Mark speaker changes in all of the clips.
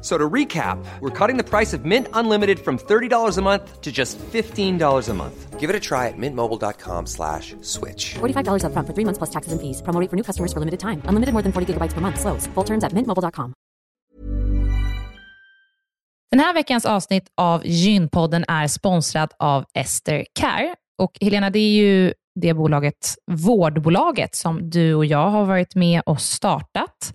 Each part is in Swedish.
Speaker 1: So to recap, we're cutting the price of Mint Unlimited from $30 a month to just $15 a month. Give it a try at mintmobile.com slash switch.
Speaker 2: $45 up front for three months plus taxes and fees. Promo rate for new customers for limited time. Unlimited more than 40 gigabytes per month. Slows. Full terms at mintmobile.com.
Speaker 3: Den här veckans avsnitt av Gynpodden är sponsrad av Ester Care. Och Helena, det är ju det bolaget, vårdbolaget, som du och jag har varit med och startat,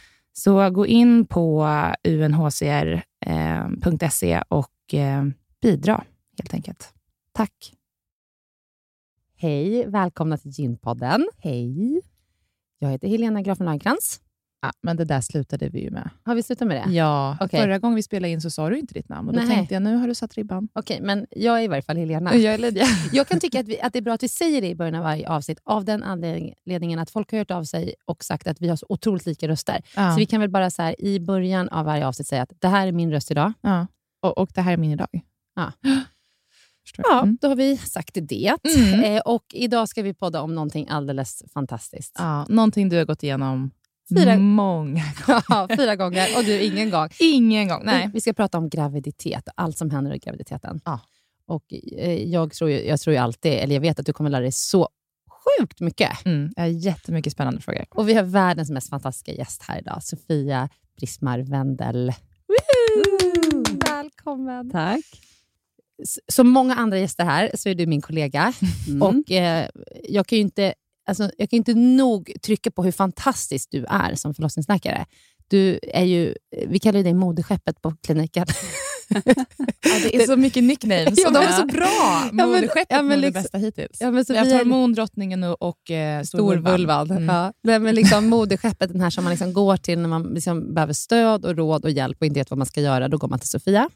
Speaker 3: Så gå in på unhcr.se eh, och eh, bidra helt enkelt. Tack.
Speaker 4: Hej, välkomna till Gynpodden.
Speaker 3: Hej.
Speaker 4: Jag heter Helena Grafen Lagercrantz.
Speaker 3: Ja, men det där slutade vi ju med.
Speaker 4: Har vi slutat med det?
Speaker 3: Ja, okay. förra gången vi spelade in så sa du inte ditt namn och då Nej. tänkte jag nu har du satt ribban.
Speaker 4: Okej, okay, men jag är i varje fall Helena.
Speaker 3: Jag är Lydia.
Speaker 4: jag kan tycka att, vi, att det är bra att vi säger det i början av varje avsnitt av den anledningen att folk har hört av sig och sagt att vi har så otroligt lika röster. Ja. Så vi kan väl bara så här, i början av varje avsnitt säga att det här är min röst idag.
Speaker 3: Ja. Och, och det här är min idag.
Speaker 4: Ja. Ja, mm. då har vi sagt det. Mm. Eh, och idag ska vi podda om någonting alldeles fantastiskt.
Speaker 3: Ja, någonting du har gått igenom
Speaker 4: Fyra-
Speaker 3: Många.
Speaker 4: Ja, fyra gånger och du ingen gång.
Speaker 3: Ingen gång. Nej.
Speaker 4: Vi ska prata om graviditet och allt som händer i graviditeten.
Speaker 3: Ja.
Speaker 4: Och eh, jag, tror ju, jag tror ju alltid, eller jag vet att du kommer lära dig så sjukt mycket.
Speaker 3: Mm, jag har jättemycket spännande frågor.
Speaker 4: Och vi har världens mest fantastiska gäst här idag, Sofia Brismar Wendel. Välkommen!
Speaker 5: Tack.
Speaker 4: Som många andra gäster här så är du min kollega.
Speaker 5: Mm.
Speaker 4: Och eh, jag kan ju inte, alltså, jag kan inte nog trycka på hur fantastisk du är som förlossningsläkare. Du är ju, vi kallar ju dig moderskeppet på kliniken.
Speaker 3: Ja, det är så mycket nicknames
Speaker 4: Ja,
Speaker 3: och de är så bra. Moderskeppet
Speaker 4: ja, men
Speaker 3: är det
Speaker 4: liksom-
Speaker 3: bästa hittills.
Speaker 4: Ja, men
Speaker 3: Vi har
Speaker 4: Sofia-
Speaker 3: haft hormondrottningen och, och eh,
Speaker 4: Storvulvan.
Speaker 3: Mm.
Speaker 4: Ja. Nej, men liksom moderskeppet, den här som man liksom går till när man liksom behöver stöd och råd och hjälp och inte vet vad man ska göra. Då går man till Sofia.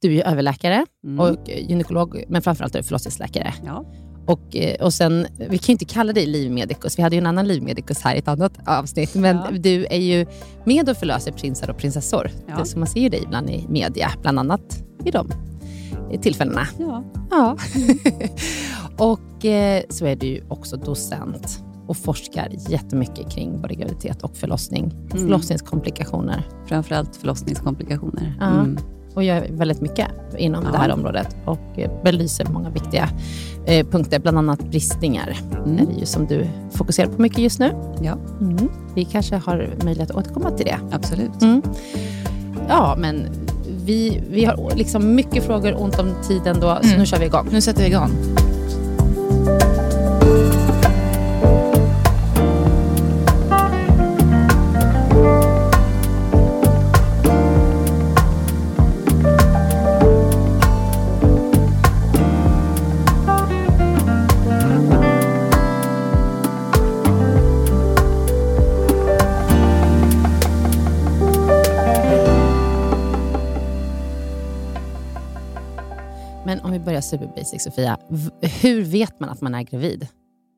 Speaker 4: Du är ju överläkare
Speaker 5: Mm.
Speaker 4: och gynekolog, men framförallt är du förlossningsläkare.
Speaker 5: Ja.
Speaker 4: Och, eh, och sen, vi kan ju inte kalla dig livmedikus, vi hade ju en annan livmedikus här i ett annat avsnitt, men
Speaker 5: Ja.
Speaker 4: du är ju med och förlöser prinsar och prinsessor.
Speaker 5: Ja.
Speaker 4: Det, så man ser ju dig ibland i media, bland annat i de tillfällena.
Speaker 5: ja.
Speaker 4: Ja. och eh, så är du ju också docent och forskar jättemycket kring både graviditet och förlossning.
Speaker 5: Mm.
Speaker 4: Förlossningskomplikationer.
Speaker 5: Framförallt förlossningskomplikationer. Mm.
Speaker 4: Och gör väldigt mycket inom
Speaker 5: Ja.
Speaker 4: det här området och eh, belyser många viktiga eh, punkter, bland annat bristningar.
Speaker 5: Mm.
Speaker 4: är det ju som du fokuserar på mycket just nu.
Speaker 5: Ja,
Speaker 4: Mm. Vi kanske har möjlighet att återkomma till det.
Speaker 5: absolut.
Speaker 4: Mm. Ja, men vi, vi har liksom mycket frågor, ont om tiden då, så
Speaker 3: Mm.
Speaker 4: nu kör vi igång.
Speaker 3: Nu sätter vi igång.
Speaker 4: Om vi börjar super basic, Sofia. Hur vet man att man är gravid?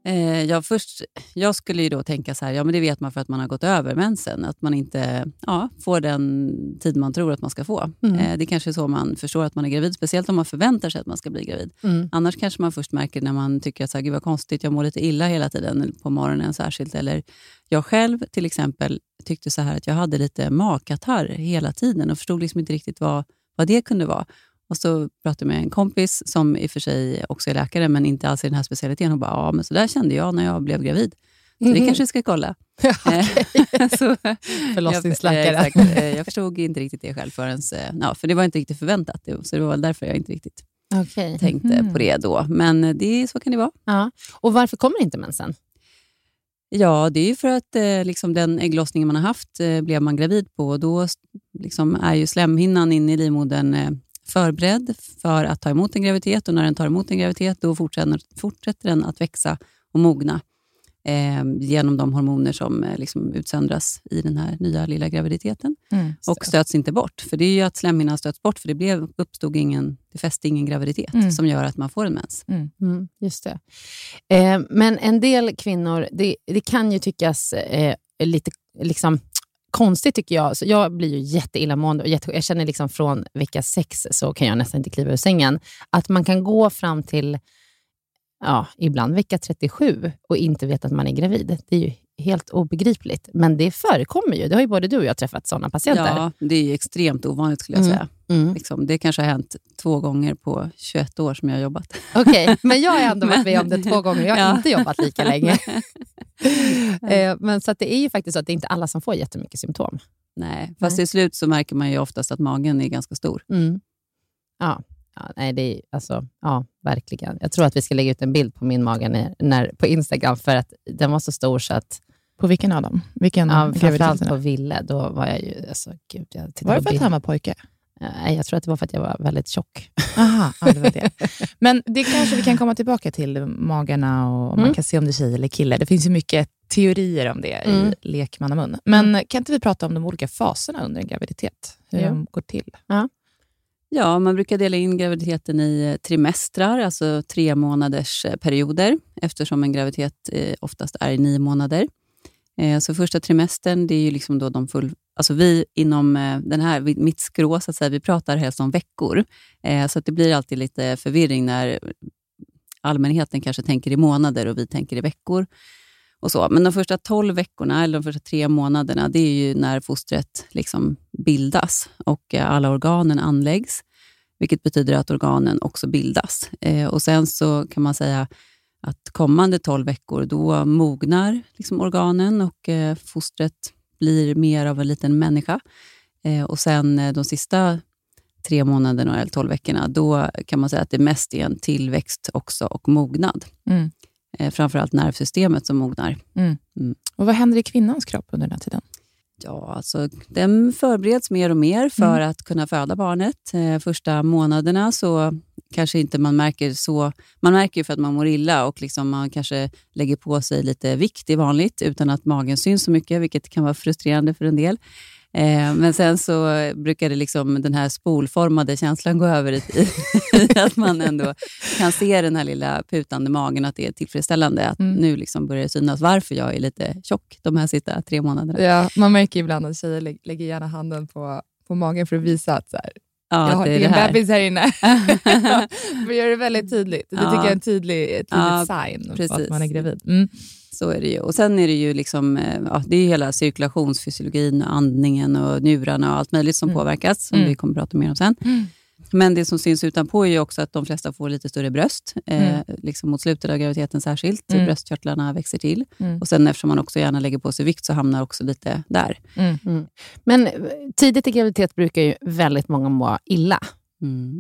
Speaker 5: Eh, ja, först, jag skulle ju då tänka så här, ja men det vet man för att man har gått över mensen. Att man inte ja, får den tid man tror att man ska få.
Speaker 4: Mm.
Speaker 5: Eh, det kanske är så man förstår att man är gravid, speciellt om man förväntar sig att man ska bli gravid.
Speaker 4: Mm.
Speaker 5: Annars kanske man först märker när man tycker att så här, Gud vad konstigt, jag mår lite illa hela tiden, på morgonen särskilt. Eller jag själv till exempel tyckte så här att jag hade lite magkatarr hela tiden och förstod liksom inte riktigt vad, vad det kunde vara. Och så pratade jag med en kompis som i och för sig också är läkare, men inte alls i den här specialiteten. Hon bara, ja men så där kände jag när jag blev gravid. Så det
Speaker 4: Mhm.
Speaker 5: kanske jag ska kolla. Eh, så,
Speaker 4: Förlossningsläkare.
Speaker 5: Jag, Eh, jag förstod inte riktigt det själv förrän, eh, ja, för det var inte riktigt förväntat. Det- Så det var väl därför jag inte riktigt
Speaker 4: Okej.
Speaker 5: tänkte
Speaker 3: Mhm.
Speaker 5: på det då. Men det, så kan det vara.
Speaker 4: Ja. Och varför kommer inte mensen?
Speaker 5: Ja, det är ju för att eh, liksom den ägglossningen man har haft eh, blev man gravid på. Och då liksom är ju slemhinnan inne i livmodern eh, förberedd för att ta emot en graviditet. Och när den tar emot en graviditet då fortsätter, fortsätter den att växa och mogna eh, genom de hormoner som eh, liksom utsöndras i den här nya lilla graviditeten.
Speaker 3: Mm.
Speaker 5: Och stöts inte bort. För det är ju att slemhinnan stöts bort, för det blev, uppstod ingen, det fäste ingen graviditet
Speaker 3: Mm.
Speaker 5: som gör att man får en mens.
Speaker 4: Mm, just det. Eh, men en del kvinnor, det, det kan ju tyckas eh, lite liksom, konstigt tycker jag. Så jag blir ju jätteillamående och jätte, jag känner liksom från vecka sex så kan jag nästan inte kliva ur sängen. Att man kan gå fram till ja, ibland vecka 37 och inte veta att man är gravid. Det är ju helt obegripligt. Men det förekommer ju. Det har ju både du och jag träffat sådana patienter.
Speaker 5: Ja, det är ju extremt ovanligt skulle jag
Speaker 4: Mm.
Speaker 5: säga.
Speaker 4: Mm.
Speaker 5: Liksom, det kanske har hänt två gånger på 21 år som jag har jobbat.
Speaker 4: Okej, men jag har ändå varit med om det två gånger. Jag har
Speaker 5: Ja.
Speaker 4: inte jobbat lika länge. Eh, men så det är ju faktiskt så att det är inte alla som får jättemycket symptom.
Speaker 5: Nej, fast
Speaker 4: Nej.
Speaker 5: till slut så märker man ju oftast att magen är ganska stor.
Speaker 4: Mm. Ja. Ja, nej, det är, alltså, ja, verkligen. Jag tror att vi ska lägga ut en bild på min mage när, när, på Instagram, för att den var så stor så att,
Speaker 3: På vilken av dem? Vilken
Speaker 4: ja, framförallt på Ville, då var jag ju, alltså, gud, jag
Speaker 3: Var det för att han var pojke?
Speaker 4: Nej, jag tror att det var för att jag var väldigt tjock.
Speaker 3: Aha, ja, det var det. Men det kanske vi kan komma tillbaka till, magarna och
Speaker 4: Mm.
Speaker 3: man kan se om det är tjej eller kille. Det finns ju mycket teorier om det
Speaker 4: Mm.
Speaker 3: i lekmannamun. Men kan inte vi prata om de olika faserna under en graviditet? Hur
Speaker 4: Ja.
Speaker 3: de går till?
Speaker 5: Ja, man brukar dela in graviditeten i eh, trimestrar, alltså tre månaders eh, perioder, eftersom en graviditet eh, oftast är i nio månader. Så första trimestern, det är ju liksom då de full... Alltså vi inom den här, mitt skrå, så att säga, vi pratar helst om veckor. Så att det blir alltid lite förvirring när allmänheten kanske tänker i månader och vi tänker i veckor och så. Men de första 12 veckorna, eller de första tre månaderna, det är ju när fostret liksom bildas och eh, alla organen anläggs, vilket betyder att organen också bildas. Eh, och Sen så kan man säga att kommande 12 veckor, då mognar liksom organen och eh, fostret blir mer av en liten människa. Och sen de sista tre månaderna, eller 12 veckorna, då kan man säga att det mest är en tillväxt också och mognad.
Speaker 3: Mm.
Speaker 5: Eh, framförallt nervsystemet som mognar.
Speaker 3: Och Vad händer i kvinnans kropp under den här tiden?
Speaker 5: Ja, alltså, den förbereds mer och mer för att kunna föda barnet. Eh, första månaderna så kanske inte man märker så... Man märker ju för att man mår illa och liksom man kanske lägger på sig lite vikt i vanligt utan att magen syns så mycket, vilket kan vara frustrerande för en del. Eh, men sen så brukar det liksom, den här spolformade känslan gå över i, i att man ändå kan se den här lilla putande magen, att det är tillfredsställande. Att nu liksom börjar det synas varför jag är lite tjock de här sista tre månaderna.
Speaker 3: Ja, man märker ibland att tjejer lä- lägger gärna handen på, på magen för att visa att så här,
Speaker 5: Ja,
Speaker 3: jag har
Speaker 5: det är här.
Speaker 3: bebis här inne. att göra det väldigt tydligt. Det
Speaker 5: Ja.
Speaker 3: tycker jag är en tydlig, ett tydligt
Speaker 5: Ja,
Speaker 3: sign på
Speaker 5: precis.
Speaker 3: att man är gravid. Mm.
Speaker 5: Så är det ju. Och sen är det ju liksom, eh, ja, det är hela cirkulationsfysiologin, och andningen och njurarna och allt möjligt som påverkas, som
Speaker 3: Mm.
Speaker 5: vi kommer att prata mer om sen. Men det som syns utanpå är ju också att de flesta får lite större bröst, eh, liksom mot slutet av graviditeten särskilt.
Speaker 3: Mm.
Speaker 5: Bröstkörtlarna växer till.
Speaker 3: Mm.
Speaker 5: Och sen eftersom man också gärna lägger på sig vikt så hamnar också lite där.
Speaker 4: Men eh, tidigt i graviditet brukar ju väldigt många må illa.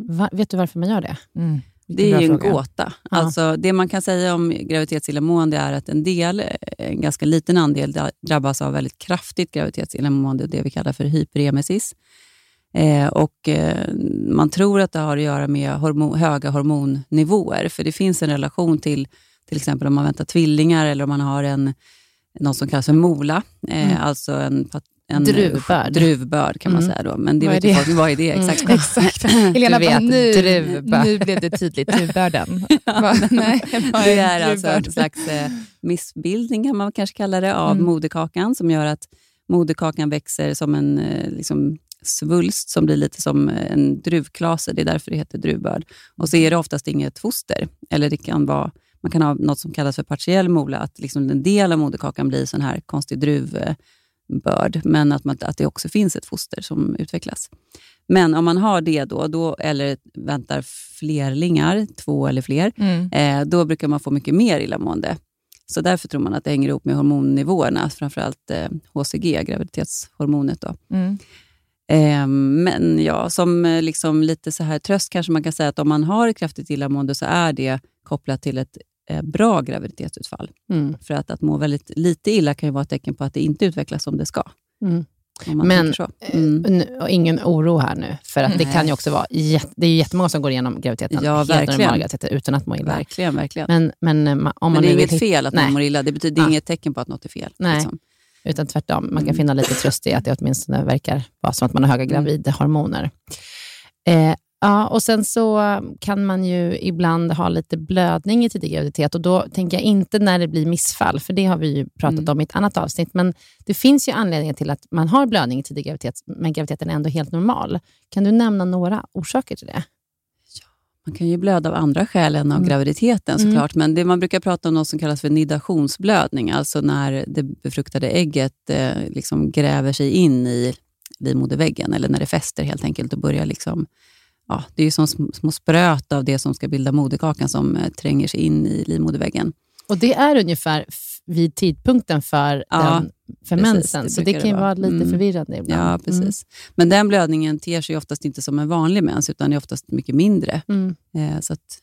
Speaker 4: Va, vet du varför man gör det?
Speaker 3: Mm.
Speaker 5: Det är ju en
Speaker 4: fråga.
Speaker 5: gåta. Alltså, det man kan säga om graviditetsillamående är att en del, eh, en ganska liten andel, dra- drabbas av väldigt kraftigt graviditetsillamående, det vi kallar för hyperemesis. Eh, och, eh, man tror att det har att göra med hormo- höga hormonnivåer, för det finns en relation till till exempel om man väntar tvillingar eller om man har en, något som kallas för mola, eh, alltså en, en
Speaker 4: Druvbörd.
Speaker 5: druvbörd kan man säga. Då. Men det
Speaker 3: Vad
Speaker 5: vet
Speaker 3: är
Speaker 5: ju folk, vad är det exakt?
Speaker 3: Exakt. Helena
Speaker 4: Du vet,
Speaker 3: nu,
Speaker 4: druvbörd.
Speaker 3: nu blev det tydligt. Druvbörden. Va? Nej,
Speaker 5: Det är alltså
Speaker 3: druvbörd?
Speaker 5: en slags missbildning, kan man kanske kalla det, av
Speaker 3: Mm.
Speaker 5: moderkakan som gör att moderkakan växer som en liksom, svulst som blir lite som en druvklase. Det är därför det heter druvbörd. Och så är det oftast inget foster. Eller det kan vara, man kan ha något som kallas för partiell mola, att liksom en del av moderkakan blir sån här konstig druvbörd, men att, man, att det också finns ett foster som utvecklas. Men om man har det då, då eller väntar flerlingar, två eller fler,
Speaker 3: Mm.
Speaker 5: eh, då brukar man få mycket mer illamående. Så därför tror man att det hänger ihop med hormonnivåerna, framförallt eh, HCG, graviditetshormonet. Då.
Speaker 3: Mm.
Speaker 5: Eh, men ja, som eh, liksom lite så här tröst kanske man kan säga att om man har ett kraftigt illamående så är det kopplat till ett eh, bra graviditetsutfall.
Speaker 4: Mm.
Speaker 5: För att, att må väldigt lite illa kan ju vara ett tecken på att det inte utvecklas som det ska.
Speaker 4: Mm.
Speaker 5: Om man
Speaker 4: Men,
Speaker 5: så. Mm.
Speaker 4: Ingen oro här nu, för att det kan ju också vara det är ju jättemånga som går igenom graviditeten,
Speaker 5: Ja,
Speaker 4: helt
Speaker 5: verkligen.
Speaker 4: normala utan att må illa.
Speaker 5: Verkligen, verkligen.
Speaker 4: Men, men eh, om man
Speaker 5: Men det är inget fel att
Speaker 4: Nej.
Speaker 5: man mår illa. Det, betyder, det är
Speaker 4: Ja.
Speaker 5: inget tecken på att något är fel.
Speaker 4: Nej.
Speaker 5: Liksom.
Speaker 4: Utan tvärtom, man kan
Speaker 5: Mm.
Speaker 4: finna lite tröst i att det åtminstone verkar vara som att man har höga gravidhormoner. Eh, ja, och sen så kan man ju ibland ha lite blödning i tidig graviditet och då tänker jag inte när det blir missfall, för det har vi ju pratat
Speaker 5: Mm.
Speaker 4: om i ett annat avsnitt, men det finns ju anledningar till att man har blödning i tidig graviditet, men graviditeten är ändå helt normal. Kan du nämna några orsaker till det?
Speaker 5: Man kan ju blöda av andra skäl än av
Speaker 4: Mm.
Speaker 5: graviditeten
Speaker 4: Mm.
Speaker 5: såklart. Men det man brukar prata om något som kallas för nidationsblödning, alltså när det befruktade ägget eh, liksom gräver sig in i livmoderväggen, eller när det fäster helt enkelt och börjar liksom Ja, det är ju som sm- små spröt av det som ska bilda moderkakan som eh, tränger sig in i livmoderväggen.
Speaker 4: Och det är ungefär vid tidpunkten för,
Speaker 5: Ja,
Speaker 4: den, för
Speaker 5: precis,
Speaker 4: mensen,
Speaker 5: det
Speaker 4: så det kan ju vara lite
Speaker 5: Mm.
Speaker 4: förvirrande ibland.
Speaker 5: Ja, precis. Men den blödningen ter sig oftast inte som en vanlig mens, utan är oftast mycket mindre.
Speaker 4: Mm.
Speaker 5: Eh, så att,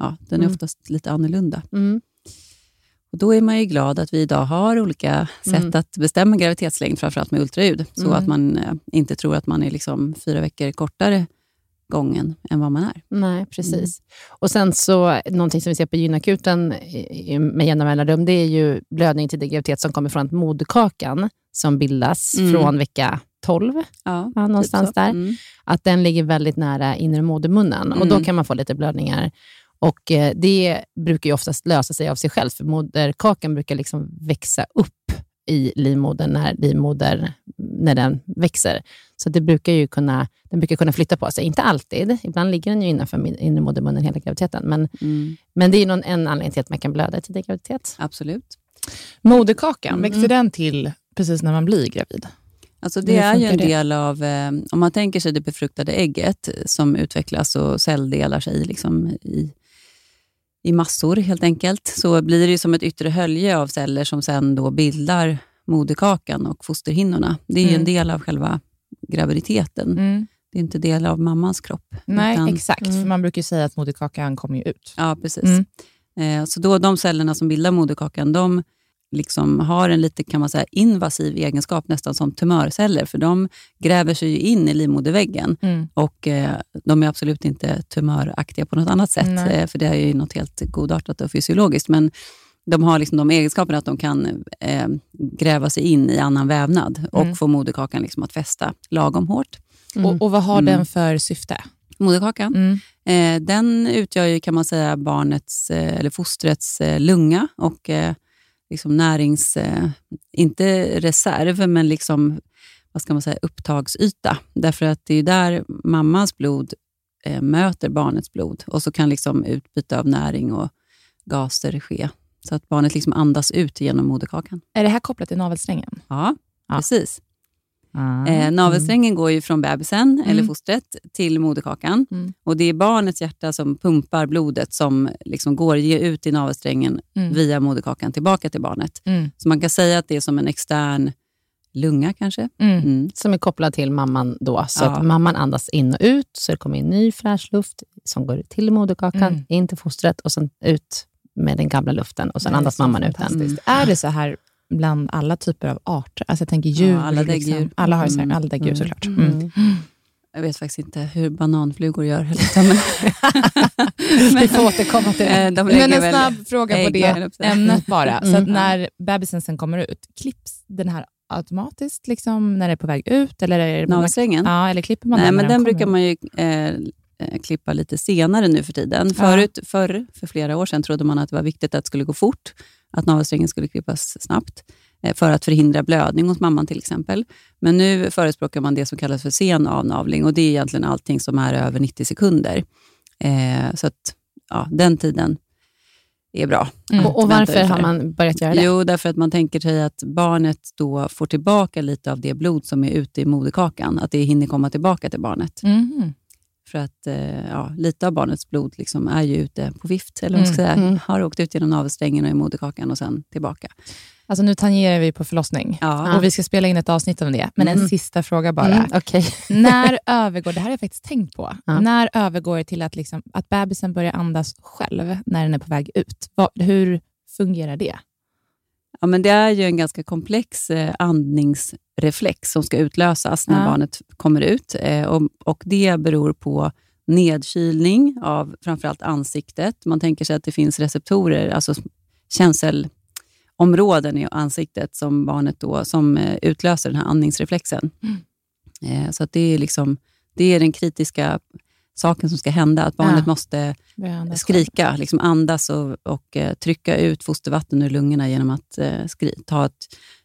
Speaker 5: ja, den är
Speaker 4: Mm.
Speaker 5: oftast lite annorlunda.
Speaker 4: Mm.
Speaker 5: Och då är man ju glad att vi idag har olika sätt
Speaker 4: Mm.
Speaker 5: att bestämma graviditetslängd, framförallt med ultraljud. Så
Speaker 4: Mm.
Speaker 5: att man eh, inte tror att man är liksom fyra veckor kortare gången än vad man är.
Speaker 4: Nej, precis. Och sen så, någonting som vi ser på gynakuten med jämna mellanrum, det är ju blödning till graviditet som kommer från att moderkakan som bildas
Speaker 5: Mm.
Speaker 4: från vecka 12,
Speaker 5: Ja,
Speaker 4: ja, någonstans
Speaker 5: typ
Speaker 4: där,
Speaker 5: Mm.
Speaker 4: att den ligger väldigt nära inre modermunnen och då
Speaker 5: Mm.
Speaker 4: kan man få lite blödningar. Och eh, Det brukar ju oftast lösa sig av sig själv, för moderkakan brukar liksom växa upp i livmodern när, livmoder, när den växer. Så det brukar ju kunna, den brukar kunna flytta på sig. Inte alltid, ibland ligger den ju innanför inre modermunnen hela graviditeten. Men,
Speaker 5: Mm.
Speaker 4: men det är någon, en anledning till att man kan blöda i tidig graviditet.
Speaker 5: Absolut.
Speaker 3: Moderkakan,
Speaker 4: Mm.
Speaker 3: växer den till precis när man blir gravid?
Speaker 5: Alltså det är ju en
Speaker 3: det?
Speaker 5: del av, eh, om man tänker sig det befruktade ägget som utvecklas och celldelar sig liksom i, i massor helt enkelt, så blir det som ett yttre hölje av celler som sen då bildar moderkakan och fosterhinnorna. Det är ju
Speaker 3: Mm.
Speaker 5: en del av själva graviditeten.
Speaker 3: Mm.
Speaker 5: Det är inte del av mammans kropp.
Speaker 3: Nej,
Speaker 5: utan-
Speaker 3: exakt. För man brukar säga att moderkakan kommer ut.
Speaker 5: Ja, precis.
Speaker 3: Mm.
Speaker 5: Eh, så då de cellerna som bildar moderkakan, de liksom har en lite kan man säga, invasiv egenskap, nästan som tumörceller, för de gräver sig ju in i livmoderväggen
Speaker 3: Mm.
Speaker 5: och eh, de är absolut inte tumöraktiga på något annat sätt,
Speaker 3: Nej.
Speaker 5: eh, för det är ju något helt godartat och fysiologiskt. Men de har liksom de egenskaperna att de kan eh, gräva sig in i annan vävnad och
Speaker 3: Mm.
Speaker 5: få moderkakan liksom att fästa lagom hårt.
Speaker 3: Och, och vad har
Speaker 5: Mm.
Speaker 3: den för syfte?
Speaker 5: Moderkakan
Speaker 3: Mm.
Speaker 5: Eh, den utgör ju kan man säga barnets, eh, eller fostrets eh, lunga och eh, liksom närings, eh, inte reserv, men liksom, vad ska man säga, upptagsyta. Därför att det är där mammans blod eh, möter barnets blod och så kan liksom utbyte av näring och gaser ske. Så att barnet liksom andas ut genom moderkakan.
Speaker 3: Är det här kopplat till navelsträngen?
Speaker 5: Ja,
Speaker 3: Ja.
Speaker 5: precis.
Speaker 3: Ah.
Speaker 5: Eh, navelsträngen går ju från bebisen,
Speaker 3: Mm.
Speaker 5: eller fostret, till moderkakan.
Speaker 3: Mm.
Speaker 5: Och Det är barnets hjärta som pumpar blodet som liksom går ger ut i navelsträngen
Speaker 3: Mm.
Speaker 5: via moderkakan tillbaka till barnet.
Speaker 3: Mm.
Speaker 5: Så man kan säga att det är som en extern lunga kanske.
Speaker 3: Mm.
Speaker 5: Mm.
Speaker 4: Som är kopplad till mamman då. Så
Speaker 5: Ja.
Speaker 4: att mamman andas in och ut, så det kommer in ny fräsch luft som går till moderkakan,
Speaker 3: Mm.
Speaker 4: in till fostret och sen ut med den gamla luften och sen andas mamman ut den.
Speaker 3: Är det så här bland alla typer av arter? Alltså jag tänker djur.
Speaker 5: alla däggdjur.
Speaker 3: Liksom. Alla har ju
Speaker 5: Mm.
Speaker 3: alla däggdjur
Speaker 5: Mm.
Speaker 3: såklart. Mm.
Speaker 5: Jag vet faktiskt inte hur bananflugor gör heller. Men,
Speaker 3: Vi får återkomma till
Speaker 5: Eh,
Speaker 3: det.
Speaker 5: de
Speaker 3: Men en snabb fråga på det ämnet bara. Så
Speaker 4: Mm.
Speaker 3: när bebisen sen kommer ut, klipps den här automatiskt liksom, när det är på väg ut? Eller, är
Speaker 5: Navelsträngen?
Speaker 3: Ja, eller klipper man
Speaker 5: Nej,
Speaker 3: den
Speaker 5: men den
Speaker 3: kommer
Speaker 5: brukar man ju eh, eh, klippa lite senare nu för tiden. Förut, förr, för flera år sedan, trodde man att det var viktigt att det skulle gå fort, att navelsträngen skulle klippas snabbt, eh, för att förhindra blödning hos mamman till exempel. Men nu förespråkar man det som kallas för sen avnavling och det är egentligen allting som är över 90 sekunder. Eh, så att ja, den tiden är bra.
Speaker 3: Mm.
Speaker 4: Och, varför har man börjat göra det?
Speaker 5: Jo, därför att man tänker sig att barnet då får tillbaka lite av det blod som är ute i moderkakan, att det hinner komma tillbaka till barnet.
Speaker 3: Mhm.
Speaker 5: För att eh, ja, lite av barnets blod liksom är ju ute på vift, eller vad ska säga.
Speaker 4: Mm.
Speaker 5: Har åkt ut genom navelsträngen och i moderkakan och sen tillbaka.
Speaker 3: Alltså nu tangerar vi på förlossning.
Speaker 5: Ja.
Speaker 3: Och vi ska spela in ett avsnitt om det. Men en
Speaker 4: Mm.
Speaker 3: sista fråga bara.
Speaker 4: Mm, Okej.
Speaker 3: När övergår, det här har jag faktiskt tänkt på,
Speaker 4: Ja.
Speaker 3: när övergår det till att, liksom, att bebisen börjar andas själv när den är på väg ut? Vad, hur fungerar det?
Speaker 5: Ja, men det är ju en ganska komplex eh, andningsreflex som ska utlösas när
Speaker 3: Ja.
Speaker 5: barnet kommer ut. Eh, och, och Det beror på nedkylning av framförallt ansiktet. Man tänker sig att det finns receptorer, alltså känselområden i ansiktet som barnet då, som eh, utlöser den här andningsreflexen. Eh, så att det är liksom det är den kritiska saken som ska hända, att barnet
Speaker 3: Ja.
Speaker 5: måste skrika, liksom andas och, och eh, trycka ut fostervatten ur lungorna genom att eh, skri, ta ett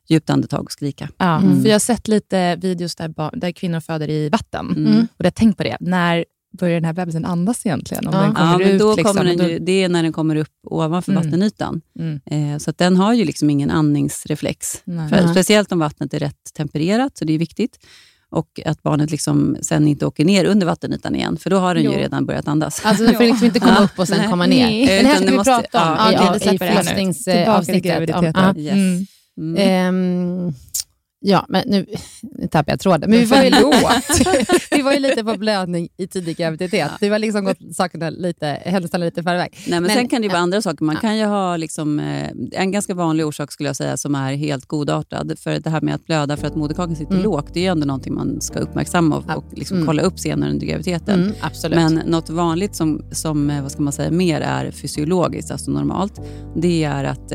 Speaker 5: djupt andetag och skrika.
Speaker 3: Ja,
Speaker 4: Mm.
Speaker 3: för jag har sett lite videos där, där kvinnor föder i vatten.
Speaker 5: Mm.
Speaker 3: Och jag har tänkt på det. När börjar den här bebisen andas egentligen? Om
Speaker 4: Ja.
Speaker 3: den kommer
Speaker 5: Ja, men
Speaker 3: ut,
Speaker 5: då
Speaker 3: liksom,
Speaker 5: kommer den
Speaker 3: och då-
Speaker 5: ju, det är när den kommer upp ovanför
Speaker 3: Mm.
Speaker 5: vattenytan.
Speaker 3: Mm.
Speaker 5: Eh, så att den har ju liksom ingen andningsreflex.
Speaker 3: Nej.
Speaker 5: För,
Speaker 4: Nej.
Speaker 5: speciellt om vattnet är rätt tempererat, så det är viktigt. Och att barnet liksom sen inte åker ner under vattenytan igen, för då har den
Speaker 3: Jo.
Speaker 5: ju redan börjat andas.
Speaker 4: Alltså, du får liksom inte komma
Speaker 5: Ja.
Speaker 4: upp och sen
Speaker 3: Nej.
Speaker 4: komma ner.
Speaker 3: Nej.
Speaker 4: Men det här ska vi
Speaker 5: måste-
Speaker 4: prata om
Speaker 5: ja,
Speaker 4: i, i förlossningsavsnittet.
Speaker 3: graviditeten.
Speaker 4: Om- ja.
Speaker 5: Yes.
Speaker 3: Mm.
Speaker 5: Mm.
Speaker 4: Ehm, ja, men nu, nu tappade jag tråden. Men vi var, ju vi var ju lite på blödning i tidig graviditet. Det var liksom gått sakerna lite, händelserna lite förväg.
Speaker 5: Nej, men,
Speaker 4: Men-
Speaker 5: sen kan det vara andra saker. Man
Speaker 4: Ja.
Speaker 5: kan ju ha liksom, eh, en ganska vanlig orsak skulle jag säga som är helt godartad. För det här med att blöda för att moderkakan sitter
Speaker 4: Mm.
Speaker 5: lågt, det är ju ändå någonting man ska uppmärksamma och, och liksom
Speaker 4: Mm.
Speaker 5: kolla upp senare under graviditeten.
Speaker 4: Mm, absolut.
Speaker 5: Men något vanligt som, som eh, vad ska man säga, mer är fysiologiskt, alltså normalt, det är att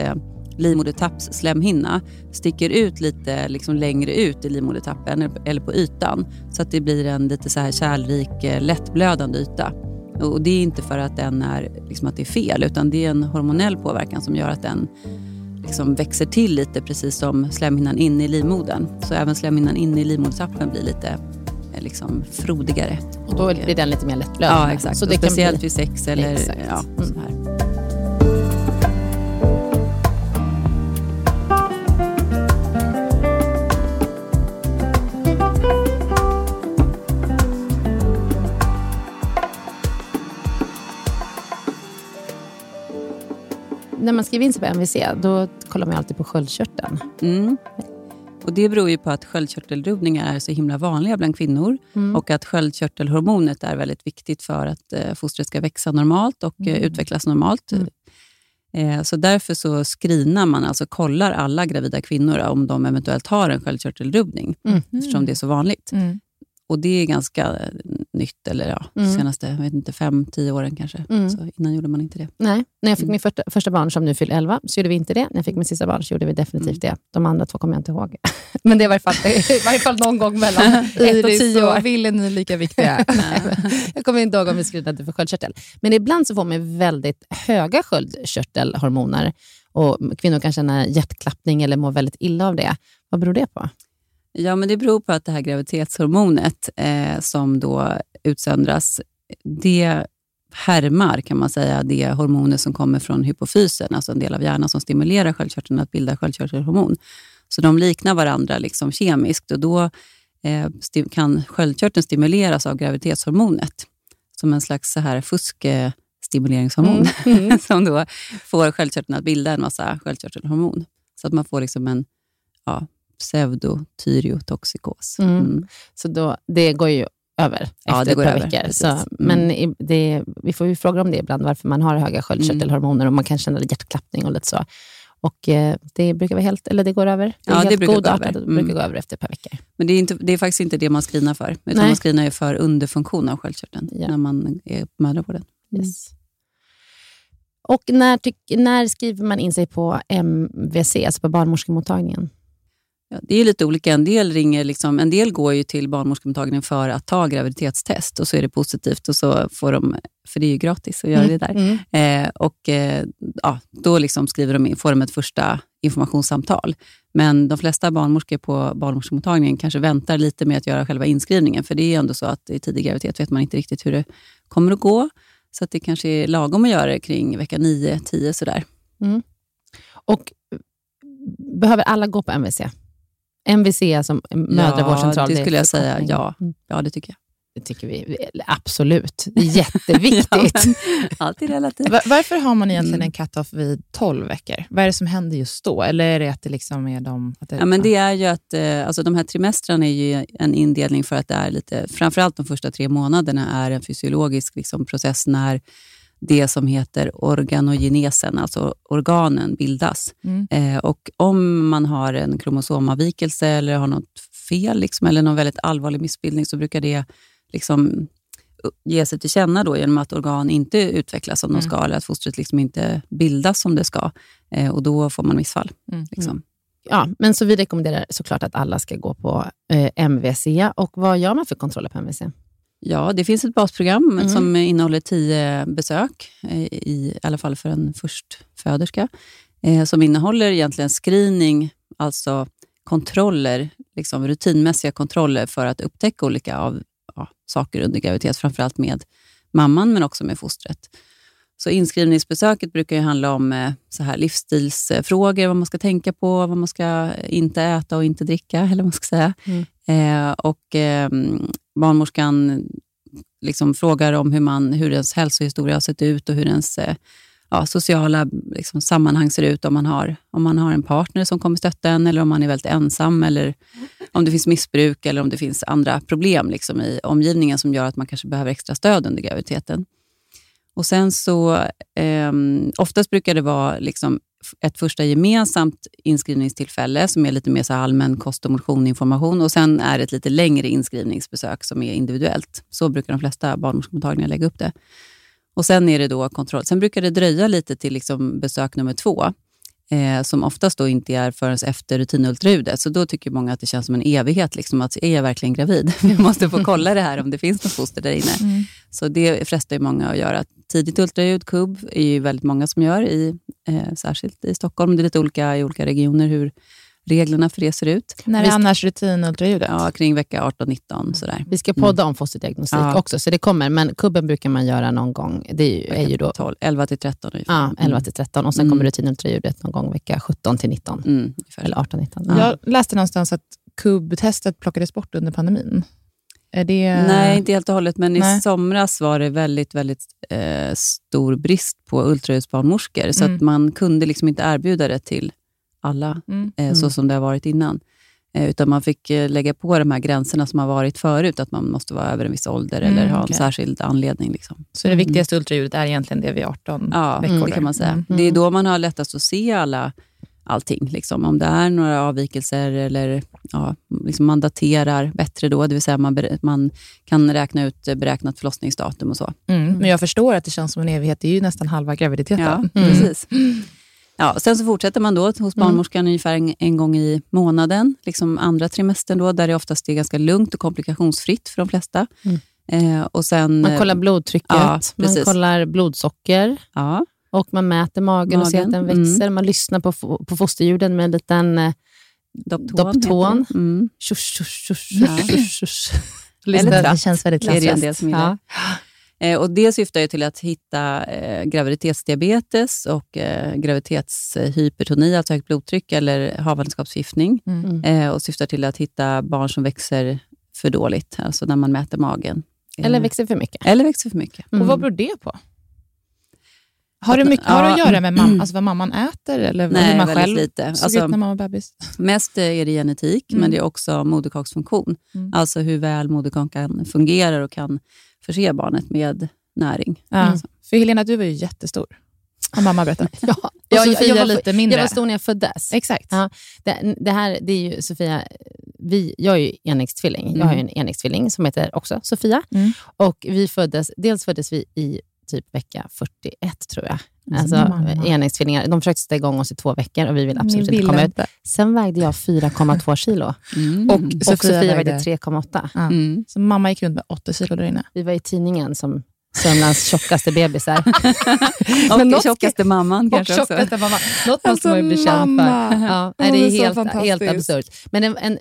Speaker 5: eh, livmodertappsslemhinna sticker ut lite liksom längre ut i livmodertappen eller på ytan så att det blir en lite så här kärlrik, eh, lättblödande yta. Och Det är inte för att, den är, liksom att det är fel, utan det är en hormonell påverkan som gör att den liksom växer till lite, precis som slemhinnan inne i livmodern. Så även slemhinnan inne i livmodertappen blir lite eh, liksom frodigare.
Speaker 4: och då blir den lite mer lättblödande.
Speaker 5: Ja, exakt.
Speaker 4: Så
Speaker 5: Och
Speaker 4: det kan
Speaker 5: speciellt
Speaker 4: bli,
Speaker 5: vid sex eller
Speaker 4: Exakt.
Speaker 5: ja,
Speaker 4: Mm.
Speaker 5: så här.
Speaker 4: När man skriver in sig på MVC, då kollar man alltid på sköldkörteln.
Speaker 5: Mm. Och Det beror ju på att sköldkörtelrubbningar är så himla vanliga bland kvinnor
Speaker 4: Mm.
Speaker 5: och att sköldkörtelhormonet är väldigt viktigt för att eh, fostret ska växa normalt och eh, utvecklas normalt.
Speaker 4: Mm.
Speaker 5: Eh, så därför så screenar man, alltså kollar alla gravida kvinnor om de eventuellt har en sköldkörtelrubbning,
Speaker 4: Mm.
Speaker 5: eftersom det är så vanligt.
Speaker 3: Mm.
Speaker 5: Och Det är ganska eh, nytt, eller ja,
Speaker 4: Mm.
Speaker 5: senaste jag vet inte, fem, tio åren kanske.
Speaker 4: Mm.
Speaker 5: Så innan gjorde man inte det.
Speaker 4: Nej, när jag fick
Speaker 5: Mm.
Speaker 4: min första, första barn som nu fyller 11 så gjorde vi inte det. När jag fick min sista barn så gjorde vi definitivt
Speaker 5: Mm.
Speaker 4: det. De andra två kommer jag inte ihåg. Men det var i varje fall, någon gång mellan ett och tio år.
Speaker 3: och Ville, ni är lika viktiga.
Speaker 4: Jag kommer inte ihåg om vi screenade för sköldkörtel. Men ibland så får man väldigt höga sköldkörtelhormoner och kvinnor kan känna hjärtklappning eller må väldigt illa av det. Vad beror det på?
Speaker 5: Ja, men det beror på att det här graviditetshormonet eh, som då utsöndras, det härmar kan man säga det hormoner som kommer från hypofysen, alltså en del av hjärnan som stimulerar sköldkörteln att bilda sköldkörtelhormon. Så de liknar varandra liksom kemiskt och då eh, kan sköldkörteln stimuleras av graviditetshormonet som en slags så här fuskstimuleringhormon som då får sköldkörteln att bilda en massa sköldkörtelhormon. Så att man får liksom en ja, pseudotyreotoxikos.
Speaker 4: Mm.
Speaker 5: Mm.
Speaker 4: Så då, det går ju över
Speaker 5: Ja,
Speaker 4: efter
Speaker 5: det
Speaker 4: ett
Speaker 5: går
Speaker 4: par
Speaker 5: över,
Speaker 4: veckor. Så,
Speaker 5: Mm.
Speaker 4: Men i- det, vi får ju fråga om det ibland, varför man har höga sköldkörtelhormoner och man kan känna hjärtklappning och lite så. Och eh, det brukar vara helt, eller det går över. Det är
Speaker 5: Ja, det
Speaker 4: helt
Speaker 5: brukar gå över.
Speaker 4: det brukar
Speaker 5: Mm.
Speaker 4: gå över efter ett par veckor.
Speaker 5: Men det är, inte, det är faktiskt inte det man screenar för, utan
Speaker 4: Nej.
Speaker 5: man screenar för underfunktion av sköldkörteln
Speaker 4: Ja.
Speaker 5: när man är på mödravården.
Speaker 4: Yes. Och när, tyck, när skriver man in sig på MVC, alltså på barnmorskemottagningen?
Speaker 5: Ja, det är lite olika. En del, ringer liksom, en del går ju till barnmorskemottagningen för att ta graviditetstest och så är det positivt, och så får de, för det är ju gratis att göra det där.
Speaker 4: Mm.
Speaker 5: Eh, och eh, ja, Då liksom skriver de in, får de ett första informationssamtal. Men de flesta barnmorskor på barnmorskemottagningen kanske väntar lite med att göra själva inskrivningen. För det är ändå så att i tidig graviditet vet man inte riktigt hur det kommer att gå. Så att det kanske är lagom att göra det kring vecka 9-10 sådär.
Speaker 4: Och behöver alla gå på MVC? MVC som mödravårdscentral.
Speaker 5: det
Speaker 4: är
Speaker 5: skulle jag säga, ja.
Speaker 4: Mm,
Speaker 5: Ja, det tycker jag.
Speaker 4: Det tycker vi. Absolut. Det är jätteviktigt.
Speaker 5: Allt är relativt.
Speaker 3: Va- Varför har man egentligen
Speaker 5: Mm.
Speaker 3: en cut-off vid 12 veckor? Vad är det som händer just då? Eller är det att det liksom är de... Att det,
Speaker 5: Ja, men det är ju att eh, alltså de här trimestrarna är ju en indelning för att det är lite, framförallt de första tre månaderna är en fysiologisk liksom, process när det som heter organogenesen, alltså organen, bildas.
Speaker 3: Mm.
Speaker 5: Eh, och om man har en kromosomavvikelse eller har något fel liksom, eller någon väldigt allvarlig missbildning så brukar det liksom ge sig till känna då genom att organ inte utvecklas som de
Speaker 3: Mm.
Speaker 5: ska eller att fostret liksom inte bildas som det ska. Eh, och då får man missfall.
Speaker 3: Mm.
Speaker 5: Liksom.
Speaker 4: Ja, men så vi rekommenderar såklart att alla ska gå på eh, MVC. Och vad gör man för kontroller på MVC?
Speaker 5: Ja, det finns ett basprogram
Speaker 4: Mm.
Speaker 5: som innehåller tio besök, eh, i, alla fall för en förstföderska, eh, som innehåller egentligen screening, alltså kontroller, liksom rutinmässiga kontroller för att upptäcka olika av, ja, saker under graviditet, framförallt med mamman men också med fostret. Så inskrivningsbesöket brukar ju handla om eh, så här livsstilsfrågor, vad man ska tänka på, vad man ska inte äta och inte dricka, eller vad man ska säga. Eh, och eh, barnmorskan liksom frågar om hur, man, hur ens hälsohistoria har sett ut och hur ens eh, ja, sociala liksom, sammanhang ser ut. Om man, har, om man har en partner som kommer stötta en eller om man är väldigt ensam eller om det finns missbruk eller om det finns andra problem liksom, i omgivningen som gör att man kanske behöver extra stöd under graviditeten. Och sen så, eh, oftast brukar det vara liksom ett första gemensamt inskrivningstillfälle som är lite mer så allmän kost och motioninformation och sen är det ett lite längre inskrivningsbesök som är individuellt. Så brukar de flesta barnmorskemottagningar lägga upp det. Och Sen är det då kontroll. Sen brukar det dröja lite till liksom besök nummer två, eh, som oftast då inte är förrän efter rutinultraljudet. Så då tycker många att det känns som en evighet. Liksom, att är jag verkligen gravid? Jag måste få kolla det här om det finns något foster där inne. Så det frestar ju många att göra. Tidigt ultraljud, KUB, är ju väldigt många som gör, i, eh, särskilt i Stockholm. Det är lite olika i olika regioner hur reglerna för det ser ut.
Speaker 3: När är annars rutinultraljudet?
Speaker 5: Ja, kring vecka 18-19 sådär.
Speaker 4: Vi ska podda om fosterdiagnostik
Speaker 5: Ja.
Speaker 4: också, så det kommer. Men kubben brukar man göra någon gång. Det är ju, är ju då
Speaker 5: 12, 11 till 13 ungefär.
Speaker 4: ja, 11 till 13 och sen
Speaker 5: Mm.
Speaker 4: kommer rutinultraljudet någon gång vecka 17 till 19.
Speaker 5: Mm.
Speaker 4: Eller 18 19.
Speaker 3: Jag läste någonstans att KUB-testet plockades bort under pandemin. Det...
Speaker 5: Nej, inte helt och hållet, men
Speaker 3: Nej.
Speaker 5: i somras var det väldigt, väldigt eh, stor brist på ultraljudsbarnmorskor, så
Speaker 3: Mm.
Speaker 5: att man kunde liksom inte erbjuda det till alla,
Speaker 3: Mm.
Speaker 5: eh, så som det har varit innan. Eh, utan man fick eh, lägga på de här gränserna som har varit förut, att man måste vara över en viss ålder
Speaker 3: Mm,
Speaker 5: eller ha en särskild anledning. Liksom.
Speaker 3: Så det viktigaste ultraljudet är egentligen det vid 18
Speaker 5: Ja,
Speaker 3: veckor?
Speaker 5: det kan man säga.
Speaker 3: Mm.
Speaker 5: Det är då man har lättast att se alla allting. Liksom. Om det är några avvikelser eller ja, liksom man daterar bättre då, det vill säga man, man kan räkna ut eh, beräknat förlossningsdatum och så.
Speaker 3: Mm. Men jag förstår att det känns som en evighet. Det är ju nästan halva graviditeten.
Speaker 5: Ja,
Speaker 3: Mm.
Speaker 5: precis. Ja, sen så fortsätter man då hos barnmorskan ungefär en, en gång i månaden, liksom andra trimestern då, där det oftast är ganska lugnt och komplikationsfritt för de flesta. Eh, och sen,
Speaker 4: Man kollar blodtrycket,
Speaker 5: Ja,
Speaker 4: man kollar blodsocker
Speaker 5: ja,
Speaker 4: och man mäter magen, och ser att
Speaker 5: Magen,
Speaker 4: den växer. Man lyssnar på, på fosterljuden med en liten eh,
Speaker 5: Dopton. Mm. Eller tratt.
Speaker 4: det känns väldigt klassiskt.
Speaker 5: Eh, och det syftar ju till att hitta eh, graviditetsdiabetes och eh, graviditetshypertoni, alltså högt blodtryck eller havandeskapsförgiftning.
Speaker 3: Mm.
Speaker 5: Eh, och syftar till att hitta barn som växer för dåligt, alltså när man mäter magen. Eh,
Speaker 4: Eller växer för mycket.
Speaker 5: eller växer för mycket.
Speaker 3: Och vad beror det på? Har det, mycket, har det att
Speaker 5: Ja.
Speaker 3: göra med mam, alltså vad mamman äter eller
Speaker 5: Nej,
Speaker 3: hur man själv
Speaker 5: lite.
Speaker 3: såg
Speaker 5: Alltså-
Speaker 3: ut när man var bebis?
Speaker 5: Mest är det genetik,
Speaker 3: Mm.
Speaker 5: men det är också moderkaksfunktion.
Speaker 3: Mm.
Speaker 5: Alltså hur väl moderkakan fungerar och kan förse barnet med näring.
Speaker 3: Ja.
Speaker 5: Alltså.
Speaker 3: För Helena, du var ju jättestor. Har mamma berättat.
Speaker 4: Ja,
Speaker 3: Och
Speaker 4: jag,
Speaker 3: Sofia
Speaker 4: jag, var,
Speaker 3: lite mindre.
Speaker 4: jag var stor när jag föddes.
Speaker 3: Exakt.
Speaker 4: Ja. Det, det här det är ju Sofia, vi, jag är ju enäggstvilling. Jag har ju en enäggstvilling som heter också Sofia.
Speaker 3: Mm.
Speaker 4: Och vi föddes, dels föddes vi i typ vecka 41 tror jag. Alltså
Speaker 3: mamma.
Speaker 4: enäggstvillingar. De försökte sätta igång oss i två veckor och vi ville absolut
Speaker 3: Ni
Speaker 4: inte komma
Speaker 3: ville
Speaker 4: ut. Sen vägde jag 4,2 kilo
Speaker 5: Mm.
Speaker 3: Och
Speaker 4: och
Speaker 3: Sofia
Speaker 4: Sofia, vägde
Speaker 3: vägde-
Speaker 4: 3,8.
Speaker 3: Ja.
Speaker 5: Mm.
Speaker 3: Så mamma gick runt med 80 kilo där inne.
Speaker 4: Vi var i tidningen som Sörmlands tjockaste bebisar.
Speaker 5: Och
Speaker 4: Men något-
Speaker 5: tjockaste mamman
Speaker 3: Och
Speaker 5: kanske också.
Speaker 3: tjockaste mamma. Något måste
Speaker 4: Alltså,
Speaker 3: man ju bli känd för.
Speaker 4: Ja, nej, det
Speaker 3: är
Speaker 4: helt, helt absurt. Men en, en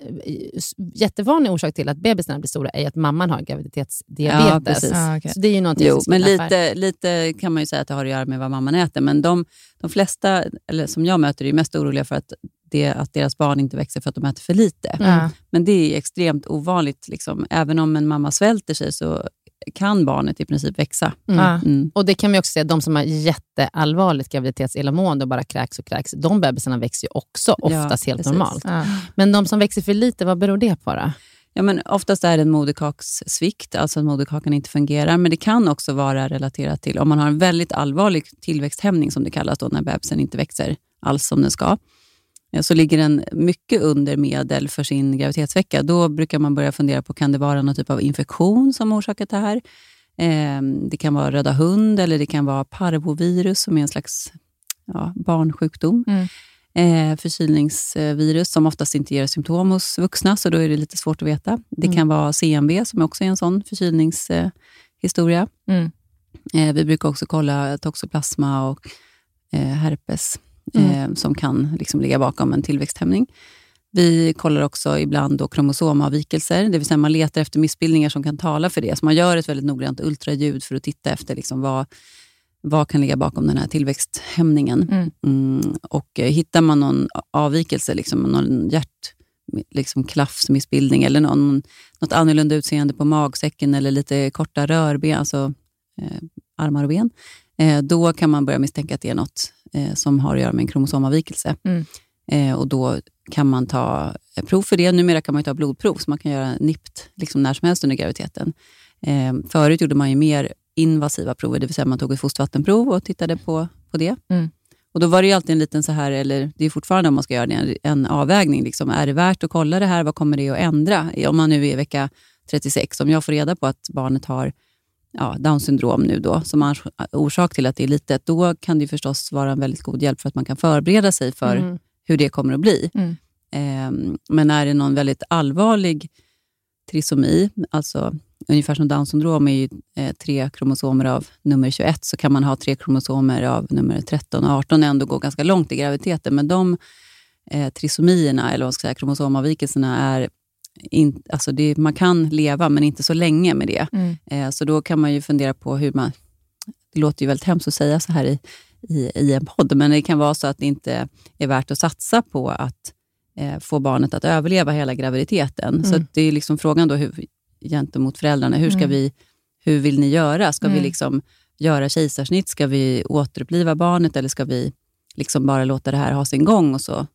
Speaker 4: jättevanlig orsak till att bebisarna blir stora är att mamman har graviditetsdiabetes.
Speaker 3: Ja, okej.
Speaker 4: Så det är ju någonting
Speaker 5: Jo,
Speaker 4: som
Speaker 5: men lite, lite kan man ju säga att det har att göra med vad mamman äter. Men de, de flesta, eller som jag möter, är mest oroliga för att, det, att deras barn inte växer för att de äter för lite.
Speaker 3: Ja.
Speaker 5: Men det är extremt ovanligt. Liksom. Även om en mamma svälter sig så kan barnet i princip växa.
Speaker 4: Mm.
Speaker 3: Ja.
Speaker 5: Mm.
Speaker 4: Och det kan vi också säga, de som har jätteallvarligt graviditetsillamående och bara kräks och kräks, de bebisarna växer ju också
Speaker 5: Ja,
Speaker 4: oftast helt
Speaker 5: precis.
Speaker 4: normalt.
Speaker 3: Ja.
Speaker 4: Men de som växer för lite, vad beror det på då?
Speaker 5: Ja, men oftast är det en moderkakssvikt, alltså att moderkakan inte fungerar. Men det kan också vara relaterat till om man har en väldigt allvarlig tillväxthämning, som det kallas, då, när bebisen inte växer alls som den ska. Eh, Så ligger den mycket under medel för sin graviditetsvecka. Då brukar man börja fundera på, kan det vara någon typ av infektion som orsakat det här? Eh, Det kan vara röda hund eller det kan vara parvovirus som är en slags ja, barnsjukdom.
Speaker 3: Mm.
Speaker 5: Eh, förkylningsvirus som oftast inte ger symptom hos vuxna, så då är det lite svårt att veta. Det kan vara CMV som också är en sån förkylningshistoria. Eh, historia.
Speaker 3: Mm.
Speaker 5: eh, vi brukar också kolla toxoplasma och eh, herpes eh, som kan liksom ligga bakom en tillväxthämning. Vi kollar också ibland då kromosomavvikelser, det vill säga man letar efter missbildningar som kan tala för det. Så man gör ett väldigt noggrant ultraljud för att titta efter liksom vad, vad kan ligga bakom den här tillväxthämningen.
Speaker 3: Mm.
Speaker 5: Mm, och eh, hittar man någon avvikelse, liksom någon hjärt liksom klaffsmissbildning eller någon, något annorlunda utseende på magsäcken eller lite korta rörben, alltså eh, armar och ben, då kan man börja misstänka att det är något eh, som har att göra med en kromosomavvikelse.
Speaker 3: Mm.
Speaker 5: Eh, och då kan man ta eh, prov för det. Numera kan man ta blodprov, så man kan göra NIPT liksom när som helst under graviditeten. Eh, förut gjorde man ju mer invasiva prover, det vill säga man tog ett fostervattenprov och tittade på, på det.
Speaker 3: Mm.
Speaker 5: Och Då var det alltid en liten, så här, eller det är fortfarande om man ska göra det, en, en avvägning. Liksom. Är det värt att kolla det här? Vad kommer det att ändra? Om man nu är i vecka 36, om jag får reda på att barnet har ja, Downs syndrom nu då, som ors- orsak till att det är litet, då kan det förstås vara en väldigt god hjälp för att man kan förbereda sig för
Speaker 4: Mm.
Speaker 5: hur det kommer att bli.
Speaker 3: Mm.
Speaker 5: Ehm, men är det någon väldigt allvarlig trisomi, alltså ungefär som Downs syndrom är ju eh, tre kromosomer av nummer 21, så kan man ha tre kromosomer av nummer 13 och 18 och ändå gå ganska långt i graviditeten. Men de eh, trisomierna, eller vad ska jag säga, kromosomavvikelserna, är in, alltså det, man kan leva, men inte så länge med det.
Speaker 3: Mm.
Speaker 5: Eh, så då kan man ju fundera på hur man... Det låter ju väldigt hemskt att säga så här i, i, i en podd, men det kan vara så att det inte är värt att satsa på att eh, få barnet att överleva hela graviditeten. Så att det är liksom frågan då hur, gentemot föräldrarna. Hur, ska
Speaker 3: Mm.
Speaker 5: vi, hur vill ni göra? Ska vi
Speaker 3: Mm.
Speaker 5: liksom göra kejsarsnitt? Ska vi återuppliva barnet eller ska vi liksom bara låta det här ha sin gång och så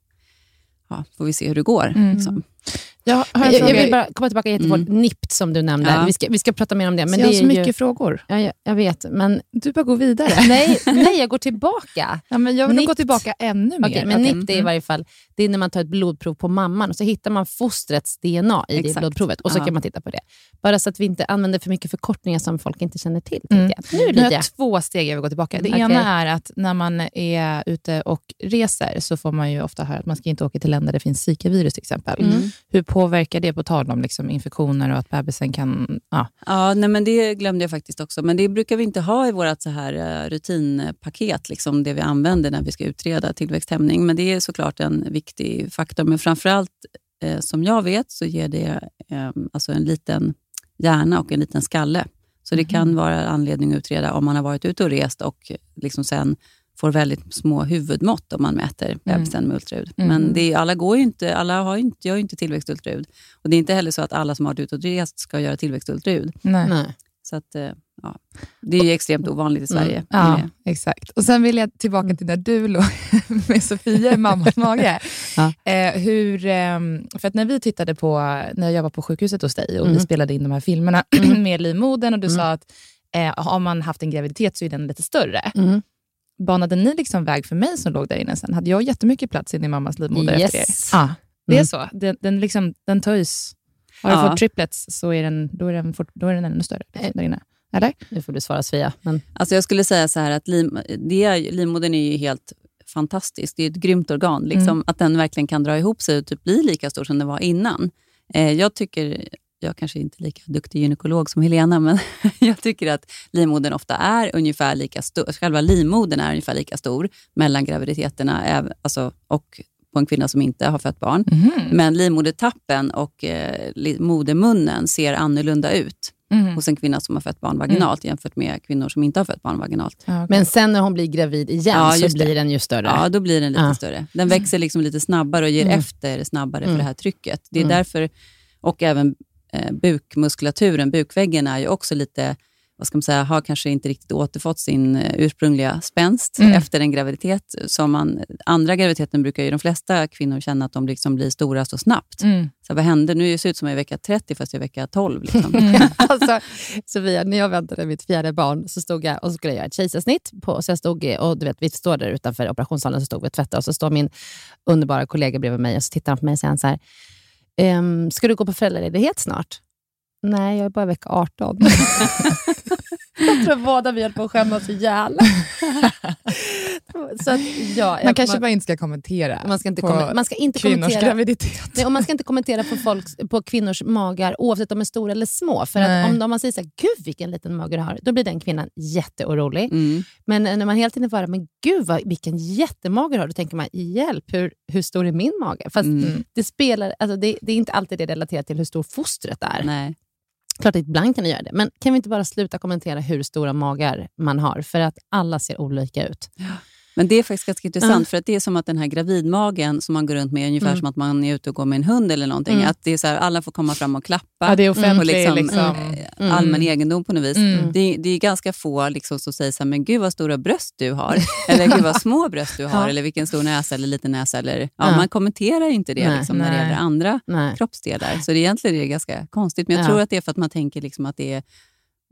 Speaker 5: ja, får vi se hur det går.
Speaker 3: Mm.
Speaker 5: Liksom.
Speaker 3: Jag
Speaker 4: Jag, jag vill bara komma tillbaka jättefort.
Speaker 5: Mm.
Speaker 4: NIPT som du nämnde.
Speaker 5: Ja.
Speaker 4: Vi, ska, vi ska prata mer om det. Men
Speaker 3: Men
Speaker 4: det
Speaker 3: jag har
Speaker 4: är
Speaker 3: så
Speaker 4: ju,
Speaker 3: mycket frågor.
Speaker 4: ja, jag, jag vet, men
Speaker 3: Du bara går vidare.
Speaker 4: nej, nej, jag går tillbaka.
Speaker 3: Ja, men jag vill nog gå
Speaker 4: NIPT.
Speaker 3: tillbaka ännu mer.
Speaker 4: Okej, men
Speaker 3: Okej.
Speaker 4: NIPT är i varje fall det är när man tar ett blodprov på mamman och så hittar man fostrets DNA i det
Speaker 5: Exakt.
Speaker 4: blodprovet och så
Speaker 5: Ja.
Speaker 4: kan man titta på det. Bara så att vi inte använder för mycket förkortningar som folk inte känner till.
Speaker 3: Mm.
Speaker 4: Jag. Nu
Speaker 3: Nu har jag två steg jag vill gå tillbaka. Det
Speaker 4: Okej.
Speaker 3: ena är att när man är ute och reser så får man ju ofta höra att man ska inte åka till länder där det finns Zika-virus till exempel.
Speaker 4: Mm.
Speaker 3: Hur påverkar det på tal om liksom infektioner och att bebisen kan... Ja.
Speaker 5: Ja, nej, men det glömde jag faktiskt också. Men det brukar vi inte ha i vårt så här eh, rutinpaket, liksom det vi använder när vi ska utreda tillväxthämning. Men det är såklart en viktig faktor. Men framförallt, eh, som jag vet, så ger det eh, alltså en liten hjärna och en liten skalle. Så det kan vara anledning att utreda om man har varit ute och rest och liksom sen får väldigt små huvudmått om man mäter bebisen med ultraljud.
Speaker 3: Mm.
Speaker 5: Men det är, alla, går ju inte, alla har ju inte, gör ju inte tillväxtultraljud. Och det är inte heller så att alla som har varit ute och rest ska göra tillväxtultraljud.
Speaker 3: Nej.
Speaker 4: Nej.
Speaker 5: Så att, eh, ja, det är ju extremt ovanligt i Sverige.
Speaker 3: Ja,
Speaker 5: med det.
Speaker 3: exakt. Och Sen vill jag tillbaka till när du låg med Sofia i mammas mage.
Speaker 4: Ja.
Speaker 3: Eh, hur, ehm, för att när vi tittade på, när jag var på sjukhuset hos dig och vi
Speaker 4: Mm.
Speaker 3: spelade in de här filmerna med livmodern och du sa att eh, har man haft en graviditet så är den lite större. Banade ni liksom väg för mig som låg där inne sen? Hade jag jättemycket plats in i mammas livmoder efter er?
Speaker 4: Yes.
Speaker 3: Ja, det är
Speaker 4: Mm.
Speaker 3: så. Den, den, liksom, den töjs. Har du
Speaker 5: Ja.
Speaker 3: fått triplets så är den, då är den, fort, då är den ännu större liksom, där inne. Eller?
Speaker 4: Nu får du svara Sofia. Men,
Speaker 5: Alltså jag skulle säga så här att lim, det är, livmodern är ju helt fantastisk. Det är ett grymt organ. Liksom,
Speaker 3: Mm.
Speaker 5: Att den verkligen kan dra ihop sig och typ bli lika stor som den var innan. Eh, jag tycker, jag kanske inte är lika duktig gynekolog som Helena, men jag tycker att livmodern ofta är ungefär lika stor. Själva livmodern är ungefär lika stor mellan graviditeterna alltså, och på en kvinna som inte har fött barn.
Speaker 3: Mhm.
Speaker 5: Men livmodertappen och eh, modermunnen ser annorlunda ut
Speaker 3: Mhm.
Speaker 5: hos en kvinna som har fött barn vaginalt jämfört med kvinnor som inte har fött barn vaginalt.
Speaker 3: Ja, okej.
Speaker 4: men sen när hon blir gravid igen
Speaker 5: Ja,
Speaker 4: så
Speaker 5: just det.
Speaker 4: blir den ju större.
Speaker 5: Ja, då blir den lite
Speaker 4: Ja.
Speaker 5: större. Den växer liksom lite snabbare och ger
Speaker 4: Mm.
Speaker 5: efter snabbare för
Speaker 4: Mm.
Speaker 5: det här trycket. Det är
Speaker 4: Mm.
Speaker 5: därför, och även eh, bukmuskulaturen, bukväggen är ju också lite, vad ska man säga, har kanske inte riktigt återfått sin eh, ursprungliga spänst
Speaker 3: Mm.
Speaker 5: efter en graviditet. Som man, andra graviditeten brukar ju de flesta kvinnor känna att de liksom blir stora så snabbt.
Speaker 3: Mm.
Speaker 5: Så vad hände? Nu ser det ut som jag är i vecka 30 fast jag är i vecka 12. Liksom.
Speaker 4: alltså, Sofia, när jag väntade mitt fjärde barn så stod jag och skulle göra ett kejsarsnitt. På, så jag stod, och du vet, vi står där utanför operationssalen så stod vi och tvättade och så står min underbara kollega bredvid mig och så tittar han på mig och säger så här, Ehm, ska du gå på föräldraledighet snart? Nej, jag är bara vecka 18. jag tror båda vi höll på att skämmas ihjäl. så att, ja,
Speaker 3: Man kanske
Speaker 4: man,
Speaker 3: bara inte ska kommentera
Speaker 4: man ska inte,
Speaker 3: på
Speaker 4: kommen- man ska inte
Speaker 3: kvinnors
Speaker 4: kommentera
Speaker 3: graviditet.
Speaker 4: Nej, och man ska inte kommentera på, folks, på kvinnors magar oavsett om de är stora eller små. För
Speaker 3: Nej.
Speaker 4: att om, om man säger så här, gud vilken liten mage du har, då blir den kvinnan jätteorolig.
Speaker 5: Mm.
Speaker 4: Men när man hela tiden får höra, men gud vad, vilken jättemage du har, då tänker man, hjälp, hur, hur stor är min mage? Fast
Speaker 5: Mm.
Speaker 4: det, spelar, alltså det, det är inte alltid det relaterat till hur stor fostret är.
Speaker 5: Nej.
Speaker 4: Klart att ibland kan det göra det, men kan vi inte bara sluta kommentera hur stora magar man har? För att alla ser olika ut.
Speaker 5: Men det är faktiskt ganska intressant,
Speaker 4: Ja.
Speaker 5: för att det är som att den här gravidmagen som man går runt med, är ungefär
Speaker 4: Mm.
Speaker 5: som att man är ute och går med en hund eller någonting.
Speaker 4: Mm.
Speaker 5: Att det är så här, alla får komma fram och klappa.
Speaker 3: Ja, det är offentlig
Speaker 5: och liksom,
Speaker 3: liksom.
Speaker 5: eh, allmän egendom på något vis.
Speaker 3: Mm.
Speaker 5: Det, det är ganska få liksom, som säger så här, men gud vad stora bröst du har. eller gud vad små bröst du har.
Speaker 4: Ja.
Speaker 5: Eller vilken stor näsa eller liten näsa. Eller, ja,
Speaker 4: Ja.
Speaker 5: Man kommenterar inte det
Speaker 4: Nej.
Speaker 5: liksom, när det
Speaker 3: Nej.
Speaker 5: gäller andra
Speaker 4: Nej.
Speaker 5: kroppsdelar. Så det egentligen är det ganska konstigt. Men jag
Speaker 4: Ja.
Speaker 5: tror att det är för att man tänker liksom att det är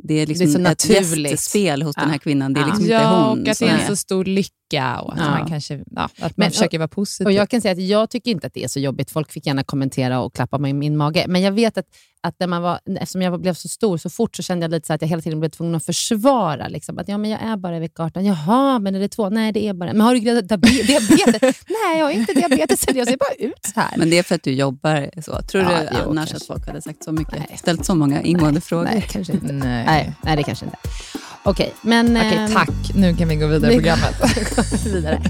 Speaker 5: det är, liksom
Speaker 4: Det är så
Speaker 5: ett
Speaker 4: naturligt.
Speaker 5: gästspel hos den här kvinnan. Det är liksom inte
Speaker 3: Ja,
Speaker 5: hon
Speaker 3: och att det är... en så stor lycka och att
Speaker 4: Ja.
Speaker 3: man kanske ja, att man
Speaker 4: Men-
Speaker 3: försöker vara positiv.
Speaker 4: Och Jag kan säga att jag tycker inte att det är så jobbigt. Folk fick gärna kommentera och klappa mig i min mage. Men jag vet att, att när man var, eftersom jag blev så stor så fort så kände jag lite så att jag hela tiden blev tvungen att försvara. Liksom. Att ja, men jag är bara i vecka 18. Jaha, men är det två? Nej, det är bara... Men har du diabetes? Nej, jag har inte diabetes. Jag ser bara ut så här.
Speaker 5: Men det är för att du jobbar så. Tror
Speaker 4: Ja,
Speaker 5: du
Speaker 4: jo,
Speaker 5: annars
Speaker 4: kanske.
Speaker 5: att folk hade sagt så mycket?
Speaker 4: Nej.
Speaker 5: Ställt så många ingående frågor?
Speaker 4: Nej, kanske inte.
Speaker 3: Nej.
Speaker 4: Nej, nej, det kanske inte. Okej, men...
Speaker 3: Okej,
Speaker 4: ehm,
Speaker 3: tack. Nu kan vi gå vidare i programmet.
Speaker 4: vidare.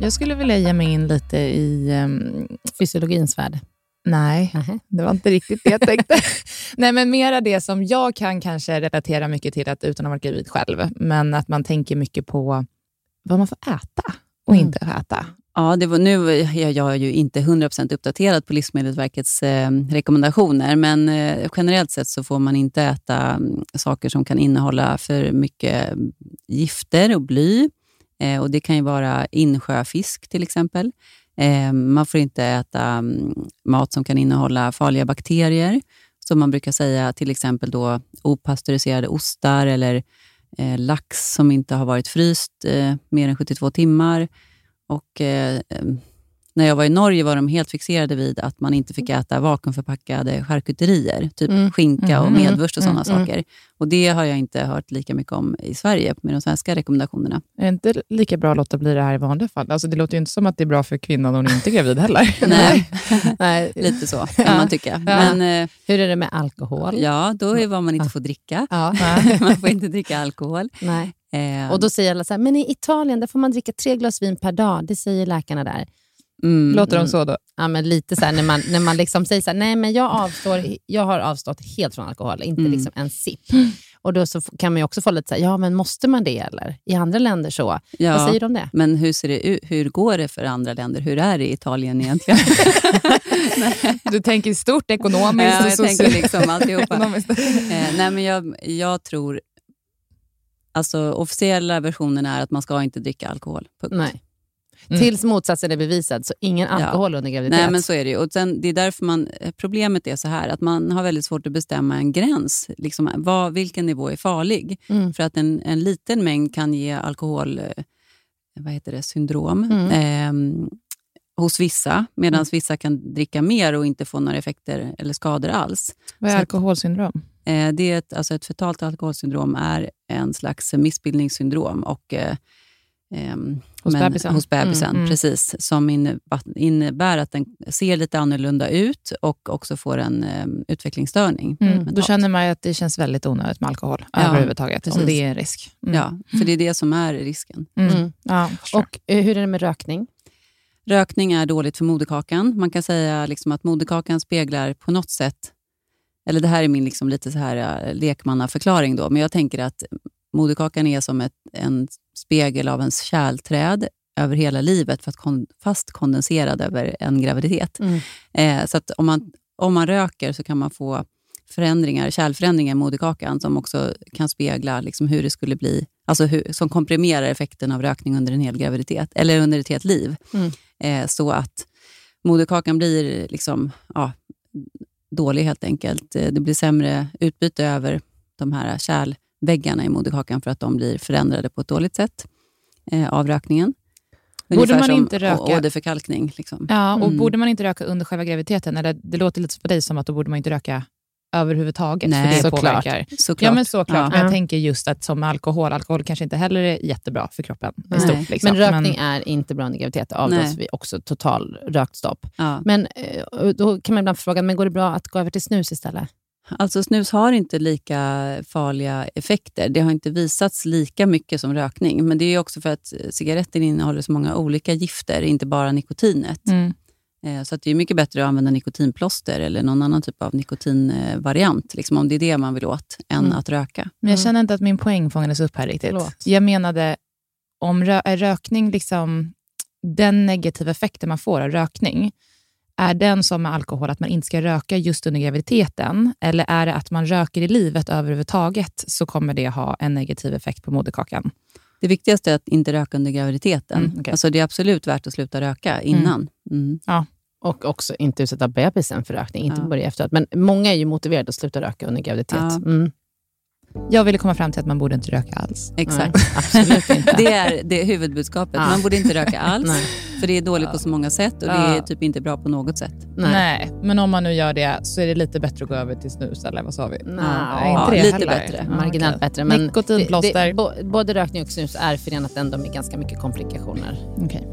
Speaker 3: Jag skulle vilja ge mig in lite i... ehm,
Speaker 4: Fysiologins värld.
Speaker 3: Nej,
Speaker 4: Nähä.
Speaker 3: det var inte riktigt det jag tänkte. Nej, men mera det som jag kan kanske relatera mycket till, att, utan att vara gravid själv, men att man tänker mycket på vad man får äta och
Speaker 4: Mm.
Speaker 3: inte äta.
Speaker 5: Ja, det var, nu är jag ju inte 100% uppdaterad på Livsmedelsverkets eh, rekommendationer, men eh, generellt sett så får man inte äta mm, saker som kan innehålla för mycket gifter och bly. Eh, och Det kan ju vara insjöfisk till exempel. Eh, man får inte äta mm, mat som kan innehålla farliga bakterier, som man brukar säga, till exempel då opastöriserade ostar eller eh, lax som inte har varit fryst eh, mer än 72 timmar. Och mm, när jag var i Norge var de helt fixerade vid att man inte fick äta vakuumförpackade charkuterier, typ
Speaker 4: Mm.
Speaker 5: skinka och
Speaker 3: Mm.
Speaker 5: medvurst och sådana
Speaker 4: Mm. Mm.
Speaker 5: saker. Och Det har jag inte hört lika mycket om i Sverige med de svenska rekommendationerna.
Speaker 3: Är det inte lika bra att låta bli det här i vanliga fall? Alltså, det låter ju inte som att det är bra för kvinnan om hon inte är gravid heller.
Speaker 5: Nej,
Speaker 4: Nej.
Speaker 5: lite så kan man tycka. Men eh,
Speaker 4: Hur är det med alkohol?
Speaker 5: ja, då är vad man inte får dricka.
Speaker 4: Ja.
Speaker 5: man får inte dricka alkohol.
Speaker 4: Nej.
Speaker 5: Eh,
Speaker 4: Och då säger alla så här, men i Italien där får man dricka tre glas vin per dag. Det säger läkarna där.
Speaker 5: Mm,
Speaker 3: Låter de
Speaker 5: mm.
Speaker 3: så då?
Speaker 4: Ja, men lite så här, när man, när man liksom säger så här, nej men jag, avstår, jag har avstått helt från alkohol, inte
Speaker 5: Mm.
Speaker 4: liksom en sipp. Och då så kan man ju också få lite så här, ja men måste man det eller? I andra länder så.
Speaker 5: Ja.
Speaker 4: Vad säger de om det?
Speaker 5: Men hur, ser det ut? hur går det för andra länder? Hur är det i Italien egentligen?
Speaker 3: Du tänker stort ekonomiskt
Speaker 5: Ja,
Speaker 3: och
Speaker 5: jag tänker
Speaker 3: socialt.
Speaker 5: liksom alltihopa. Eh, nej, men jag, jag tror... Alltså, officiella versionen är att man ska inte dricka alkohol. Punkt.
Speaker 4: Nej.
Speaker 3: Mm.
Speaker 4: Tills motsatsen är bevisad, så ingen alkohol under graviditet.
Speaker 5: Nej, men så är det ju. Och sen, det är därför man, eh, problemet är så här att man har väldigt svårt att bestämma en gräns. Liksom, vad, vilken nivå är farlig?
Speaker 4: Mm.
Speaker 5: För att en, en liten mängd kan ge alkohol... eh, Vad heter det? Syndrom.
Speaker 4: Mm.
Speaker 5: Eh, hos vissa, medan vissa kan dricka mer och inte få några effekter eller skador alls.
Speaker 3: Vad är
Speaker 5: att-
Speaker 3: alkoholsyndrom?
Speaker 5: Eh, det är ett, alltså ett fetalt alkoholsyndrom är en slags missbildningssyndrom. Och, eh, ehm,
Speaker 3: Hos bebisen?
Speaker 5: Hos bebisen,
Speaker 3: Mm, mm.
Speaker 5: precis. Som innebär, att den ser lite annorlunda ut och också får en eh, utvecklingsstörning.
Speaker 3: Mm. Då känner man ju att det känns väldigt onödigt med alkohol
Speaker 5: Ja,
Speaker 3: överhuvudtaget,
Speaker 5: precis.
Speaker 3: om det är en risk. Mm.
Speaker 5: Ja, för det är det som är risken.
Speaker 3: Mm.
Speaker 4: Mm.
Speaker 3: Ja.
Speaker 4: Och eh, hur är det med rökning?
Speaker 5: Rökning är dåligt för moderkakan. Man kan säga liksom att moderkakan speglar på något sätt, eller det här är min liksom lite så här uh, lekmannaförklaring då, men jag tänker att moderkakan är som ett, en spegel av ens kärlträd över hela livet, fast, kon, fast kondenserad över en graviditet.
Speaker 4: Mm.
Speaker 5: Eh, så om man, om man röker så kan man få förändringar, kärlförändringar i moderkakan som också kan spegla liksom hur det skulle bli, alltså hur, som komprimerar effekten av rökning under en hel graviditet, eller under ett helt liv.
Speaker 4: Mm.
Speaker 5: Eh, så att moderkakan blir liksom, ja, dålig helt enkelt. Eh, Det blir sämre utbyte över de här kärlväggarna i moderkakan för att de blir förändrade på ett dåligt sätt eh, av rökningen.
Speaker 3: Borde
Speaker 5: Ungefär
Speaker 3: man
Speaker 5: som
Speaker 3: inte röka-
Speaker 5: åderförkalkning. Liksom.
Speaker 3: Ja, och
Speaker 5: Mm.
Speaker 3: borde man inte röka under själva graviditeten? Eller det låter lite på dig som att då borde man inte röka överhuvudtaget,
Speaker 5: Nej,
Speaker 3: för det
Speaker 4: såklart.
Speaker 3: påverkar.
Speaker 5: Såklart.
Speaker 3: Ja, men såklart.
Speaker 5: Ja.
Speaker 3: Men jag
Speaker 4: Ja.
Speaker 3: tänker just att som alkohol, alkohol kanske inte heller är jättebra för kroppen i stort. Liksom.
Speaker 4: Men rökning är inte bra under graviditet. Avråds vi också total rökstopp.
Speaker 5: Ja.
Speaker 4: Men eh, då kan man ibland fråga, men går det bra att gå över till snus istället?
Speaker 5: Alltså snus har inte lika farliga effekter. Det har inte visats lika mycket som rökning. Men det är också för att cigaretter innehåller så många olika gifter, inte bara nikotinet.
Speaker 3: Mm.
Speaker 5: Eh, Så att det är mycket bättre att använda nikotinplåster eller någon annan typ av nikotinvariant, liksom, om det är det man vill åt, än
Speaker 4: Mm.
Speaker 5: att röka.
Speaker 3: Men jag känner inte att min poäng fångades upp här riktigt.
Speaker 4: Förlåt.
Speaker 3: Jag menade, om rö- är rökning liksom den negativa effekten man får av rökning, är den som med alkohol att man inte ska röka just under graviditeten? Eller är det att man röker i livet överhuvudtaget så kommer det ha en negativ effekt på moderkakan?
Speaker 5: Det viktigaste är att inte röka under graviditeten.
Speaker 3: Mm, okej.
Speaker 5: alltså, det är absolut värt att sluta röka innan. Mm.
Speaker 4: Och också inte utsätta bebisen för rökning, inte
Speaker 5: Ja.
Speaker 4: börja efteråt. Men många är ju motiverade att sluta röka under graviditet.
Speaker 5: Ja.
Speaker 4: Mm.
Speaker 3: Jag ville komma fram till att man borde inte röka alls.
Speaker 5: Exakt.
Speaker 4: Nej, absolut inte.
Speaker 5: Det är det är huvudbudskapet.
Speaker 4: Ja.
Speaker 5: Man borde inte röka alls,
Speaker 4: Nej.
Speaker 5: för det är dåligt på så många sätt och det
Speaker 3: Ja.
Speaker 5: är typ inte bra på något sätt.
Speaker 4: Nej.
Speaker 3: Nej, men om man nu gör det så är det lite bättre att gå över till snus, eller vad sa vi?
Speaker 4: Nej,
Speaker 5: Ja,
Speaker 3: inte det
Speaker 5: lite
Speaker 3: heller.
Speaker 5: bättre.
Speaker 3: Ja,
Speaker 4: Marginellt
Speaker 3: okej.
Speaker 4: bättre. Men
Speaker 3: Nikotinplåster.
Speaker 4: det- bo- både rökning och snus är förenat ändå med ganska mycket komplikationer.
Speaker 3: Okej.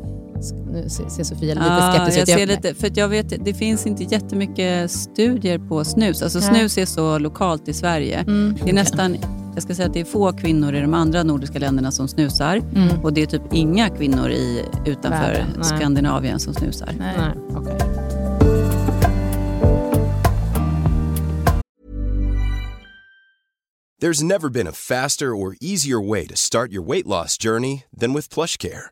Speaker 4: Nu ser Sofia lite
Speaker 5: ja,
Speaker 4: skeptisk ut.
Speaker 5: Jag ser lite, för jag vet, det finns inte jättemycket studier på snus. Alltså snus är så lokalt i Sverige.
Speaker 4: Mm.
Speaker 5: Det är nästan jag ska säga att det är få kvinnor i de andra nordiska länderna som snusar
Speaker 3: mm.
Speaker 5: och det är typ inga kvinnor i, utanför
Speaker 4: Världen,
Speaker 5: Skandinavien som snusar.
Speaker 3: Nej.
Speaker 4: Nej. Okay.
Speaker 6: There's never been a faster or easier way to start your weight loss journey than with plush care.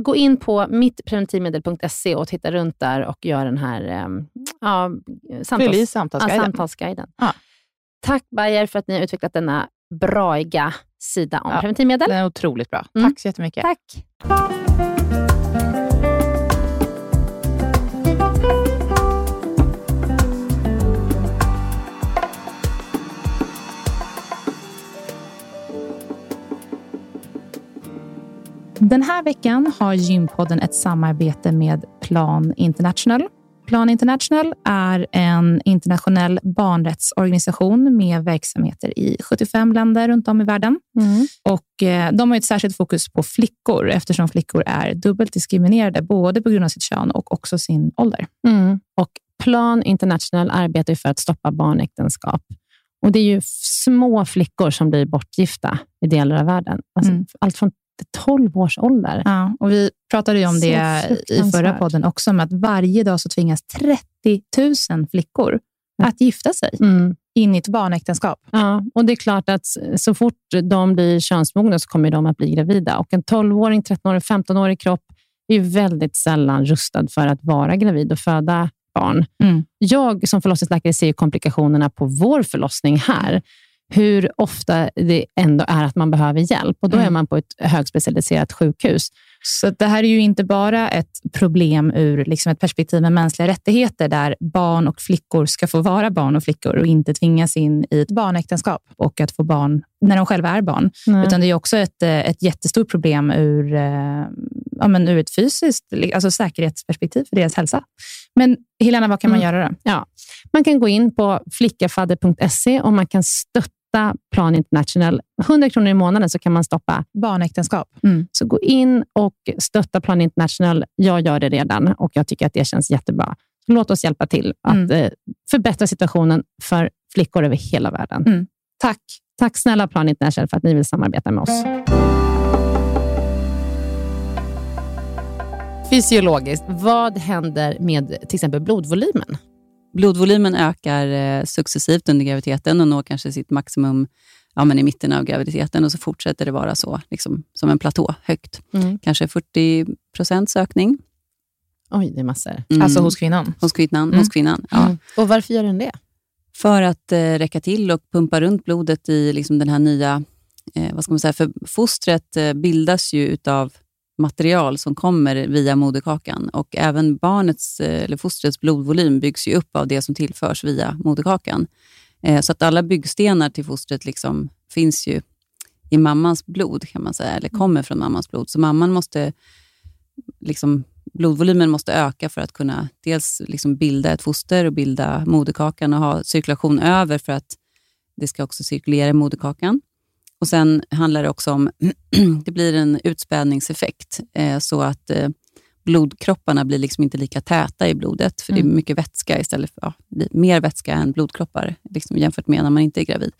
Speaker 4: gå in på mittpreventivmedel.se och titta runt där och gör den här eh, ja, samtals, ja,
Speaker 3: samtalsguiden.
Speaker 4: samtalsguiden.
Speaker 3: Ja.
Speaker 4: Tack Bayer för att ni har utvecklat denna braiga sida om preventivmedel.
Speaker 3: Den är otroligt bra.
Speaker 4: Mm.
Speaker 3: Tack så jättemycket.
Speaker 4: Tack.
Speaker 3: Den här veckan har Gympodden ett samarbete med Plan International. Plan International är en internationell barnrättsorganisation med verksamheter i 75 länder runt om i världen. Och eh, De har ett särskilt fokus på flickor eftersom flickor är dubbelt diskriminerade både på grund av sitt kön och också sin ålder.
Speaker 4: Mm. Och Plan International arbetar för att stoppa barnäktenskap. Och Det är ju små flickor som blir bortgifta i delar av världen. Alltså,
Speaker 3: Mm.
Speaker 4: Allt från 12 års ålder.
Speaker 3: Ja, och vi pratade ju om
Speaker 4: Så
Speaker 3: det i förra podden också, med att varje dag så tvingas 30 000 flickor att gifta sig
Speaker 4: Mm.
Speaker 3: in i ett barnäktenskap.
Speaker 4: Ja, och det är klart att så fort de blir könsmogna så kommer de att bli gravida. Och en 12-åring, 13-åring, 15-årig kropp är väldigt sällan rustad för att vara gravid och föda barn.
Speaker 3: Mm.
Speaker 4: Jag som förlossningsläkare ser komplikationerna på vår förlossning här. Hur ofta det ändå är att man behöver hjälp. Och Då
Speaker 3: Mm.
Speaker 4: är man på ett högspecialiserat sjukhus.
Speaker 3: Så det här är ju inte bara ett problem ur liksom ett perspektiv med mänskliga rättigheter, där barn och flickor ska få vara barn och flickor och inte tvingas in i ett barnäktenskap och att få barn när de själva är barn. Utan det är också ett, eh, ett jättestort problem ur, eh, ja, men ur ett fysiskt alltså säkerhetsperspektiv för deras hälsa. Men Helena, vad kan man
Speaker 4: Mm.
Speaker 3: göra då?
Speaker 4: Ja, man kan gå in på flickafadder.se och man kan stötta stötta Plan International. 100 kronor i månaden så kan man stoppa
Speaker 3: Barnäktenskap.
Speaker 4: Mm. Så gå in och stötta Plan International. Jag gör det redan och jag tycker att det känns jättebra. Låt oss hjälpa till att
Speaker 3: Mm.
Speaker 4: eh, förbättra situationen för flickor över hela världen.
Speaker 3: Mm.
Speaker 4: Tack. Tack snälla Plan International för att ni vill samarbeta med oss. Fysiologiskt, vad händer med till exempel blodvolymen?
Speaker 5: Blodvolymen ökar eh, successivt under graviditeten och når kanske sitt maximum ja, men i mitten av graviditeten och så fortsätter det vara så, liksom, som en platå, högt.
Speaker 4: Mm.
Speaker 5: Kanske 40 procents ökning.
Speaker 4: Oj, det är massor.
Speaker 5: Mm.
Speaker 3: Alltså hos kvinnan.
Speaker 5: hos kvinnan.
Speaker 3: Mm.
Speaker 5: Hos kvinnan ja.
Speaker 4: Mm. Och varför gör den det?
Speaker 5: För att eh, räcka till och pumpa runt blodet i liksom, den här nya... Eh, vad ska man säga? För fostret eh, bildas ju utav material som kommer via moderkakan och även barnets eh, eller fostrets blodvolym byggs ju upp av det som tillförs via moderkakan. Eh, så att alla byggstenar till fostret liksom finns ju i mammans blod, kan man säga, eller kommer från mammans blod. Så mamman måste, liksom, blodvolymen måste öka för att kunna dels liksom bilda ett foster och bilda moderkakan och ha cirkulation över för att det ska också cirkulera i moderkakan. Och Sen handlar det också om det blir en utspädningseffekt eh, så att eh, blodkropparna blir liksom inte lika täta i blodet, för det är mycket vätska istället för ja, mer vätska än blodkroppar liksom, jämfört med när man inte är gravid.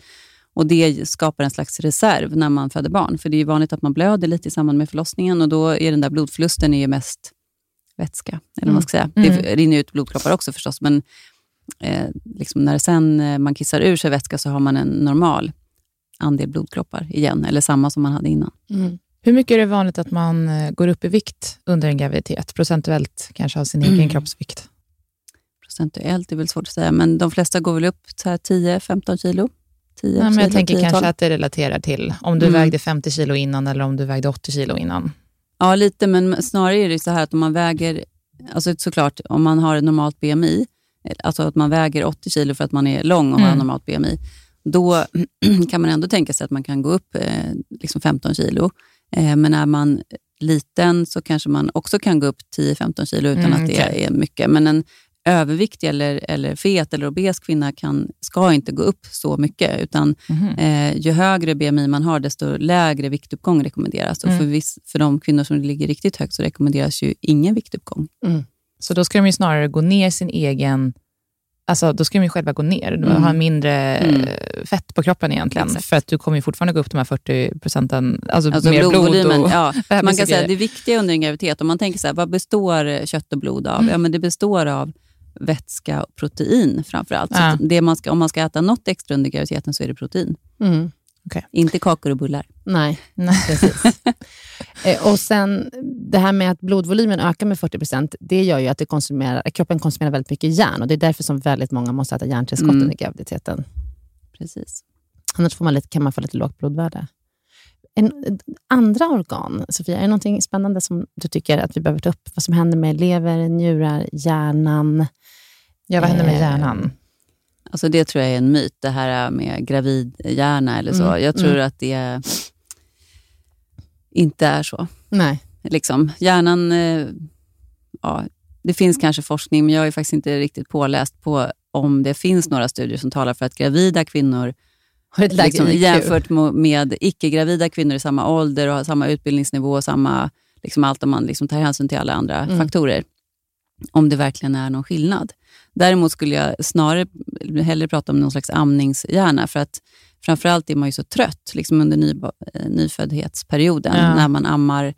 Speaker 5: Och Det skapar en slags reserv när man föder barn, för det är vanligt att man blöder lite i samband med förlossningen och då är den där blodförlusten är ju mest vätska. Eller vad man ska säga. Det rinner ut blodkroppar också förstås, men eh, liksom när sen eh, man kissar ur sig vätska så har man en normal andel blodkroppar igen, eller samma som man hade innan.
Speaker 3: Hur mycket är det vanligt att man eh, går upp i vikt under en graviditet? Procentuellt kanske av sin egen kroppsvikt?
Speaker 5: Procentuellt är väl svårt att säga, men de flesta går väl upp så här 10-15 kilo. 10
Speaker 3: Nej, men jag tänker
Speaker 5: 10,
Speaker 3: kanske
Speaker 5: 12.
Speaker 3: att det relaterar till om du
Speaker 5: Mm.
Speaker 3: vägde 50 kilo innan eller om du vägde 80 kilo innan.
Speaker 5: Ja, lite, men snarare är det så här att om man väger, alltså såklart om man har ett normalt BMI, alltså att man väger 80 kilo för att man är lång och har
Speaker 3: Mm.
Speaker 5: normalt BMI, då kan man ändå tänka sig att man kan gå upp eh, liksom 15 kilo. Eh, men är man liten så kanske man också kan gå upp 10-15 kilo utan
Speaker 3: Mm,
Speaker 5: att det
Speaker 3: okej.
Speaker 5: är mycket. Men en överviktig eller, eller fet eller obes kvinna kan, ska inte gå upp så mycket. Utan
Speaker 3: Mhm.
Speaker 5: eh, ju högre BMI man har, desto lägre viktuppgång rekommenderas. Och
Speaker 3: Mm.
Speaker 5: för, viss, för de kvinnor som ligger riktigt högt så rekommenderas ju ingen viktuppgång.
Speaker 3: Så då ska de ju snarare gå ner sin egen... Alltså, då ska de ju själva gå ner. Du
Speaker 5: Mm.
Speaker 3: har mindre
Speaker 5: Mm.
Speaker 3: eh, fett på kroppen egentligen.
Speaker 5: Exakt.
Speaker 3: För att du kommer ju fortfarande gå upp de här 40 procenten, alltså,
Speaker 5: Alltså
Speaker 3: mer blod och...
Speaker 5: ja, man kan säga det viktiga under en graviditet, om man tänker så här, vad består kött och blod av? Ja, men det består av vätska och protein framför allt.
Speaker 3: Ja.
Speaker 5: att det man ska, om man ska äta något extra under graviditeten så är det protein.
Speaker 4: Mm.
Speaker 5: Inte kakor och bullar.
Speaker 4: Nej,
Speaker 3: Nej.
Speaker 4: precis. eh, och sen det här med att blodvolymen ökar med 40 procent, det gör ju att det konsumerar, kroppen konsumerar väldigt mycket järn och det är därför som väldigt många måste äta järntillskott
Speaker 5: Mm.
Speaker 4: under graviditeten.
Speaker 5: Precis.
Speaker 4: Annars får man lite, kan man få lite lågt blodvärde. En, andra organ, Sofia, är det någonting spännande som du tycker att vi behöver ta upp? Vad som händer med lever, njurar, hjärnan?
Speaker 3: Ja, vad händer med
Speaker 4: Eh,
Speaker 3: hjärnan?
Speaker 5: Alltså det tror jag är en myt, det här med gravidhjärna eller så.
Speaker 4: Mm,
Speaker 5: Jag tror att det inte är så.
Speaker 4: Nej.
Speaker 5: Liksom. Hjärnan, eh, ja, det finns kanske forskning, men jag är faktiskt inte riktigt påläst på om det finns några studier som talar för att gravida kvinnor
Speaker 4: Har ett lägre
Speaker 5: liksom, jämfört med icke-gravida kvinnor i samma ålder och har samma utbildningsnivå och samma, liksom allt om man liksom tar hänsyn till alla andra
Speaker 4: Mm.
Speaker 5: faktorer. Om det verkligen är någon skillnad. Däremot skulle jag snarare hellre prata om någon slags amningshjärna, för att framförallt är man ju så trött liksom under nyba- eh, nyföddhetsperioden,
Speaker 3: Ja.
Speaker 5: när man ammar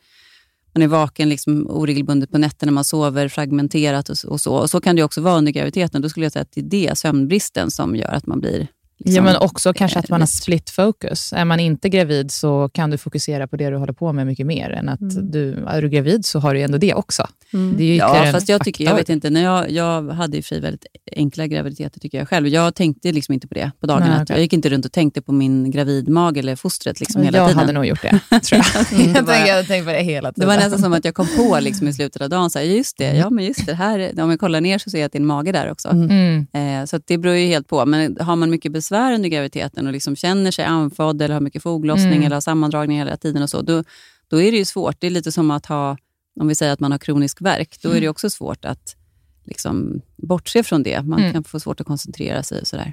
Speaker 5: man är vaken liksom oregelbundet på nätterna, man sover fragmenterat och, så- och så. Och så kan det också vara under graviditeten. Då skulle jag säga att det är det, sömnbristen, som gör att man blir... Liksom,
Speaker 3: ja, men också kanske att man har
Speaker 5: lite-
Speaker 3: split focus. Är man inte gravid så kan du fokusera på det du håller på med mycket mer än att du, är du gravid så har du ändå det också.
Speaker 4: Mm.
Speaker 3: Det är ju
Speaker 5: Ja, fast jag tycker, jag vet inte, när jag, jag hade ju för väldigt enkla graviditeter tycker jag själv. Jag tänkte liksom inte på det på dagarna.
Speaker 3: Okej.
Speaker 5: Jag gick inte runt och tänkte på min gravidmage eller fostret liksom hela
Speaker 3: jag
Speaker 5: tiden.
Speaker 3: hade nog gjort det, tror jag.
Speaker 5: Mm, det
Speaker 3: jag, jag tänker på det hela
Speaker 5: Det
Speaker 3: tiden.
Speaker 5: var nästan som att jag kom på liksom i slutet av dagen, så här, just det, ja men just det, här, om jag kollar ner så ser jag att det är en mage där också.
Speaker 3: Mm.
Speaker 5: Eh, så att det beror ju helt på. Men har man mycket besvär under graviditeten och liksom känner sig andfådd eller har mycket foglossning
Speaker 3: Mm.
Speaker 5: eller har sammandragning hela tiden och så, då, då är det ju svårt. Det är lite som att ha, om vi säger att man har kronisk värk, då är det också svårt att liksom bortse från det. Man
Speaker 3: Mm.
Speaker 5: kan få svårt att koncentrera sig och sådär.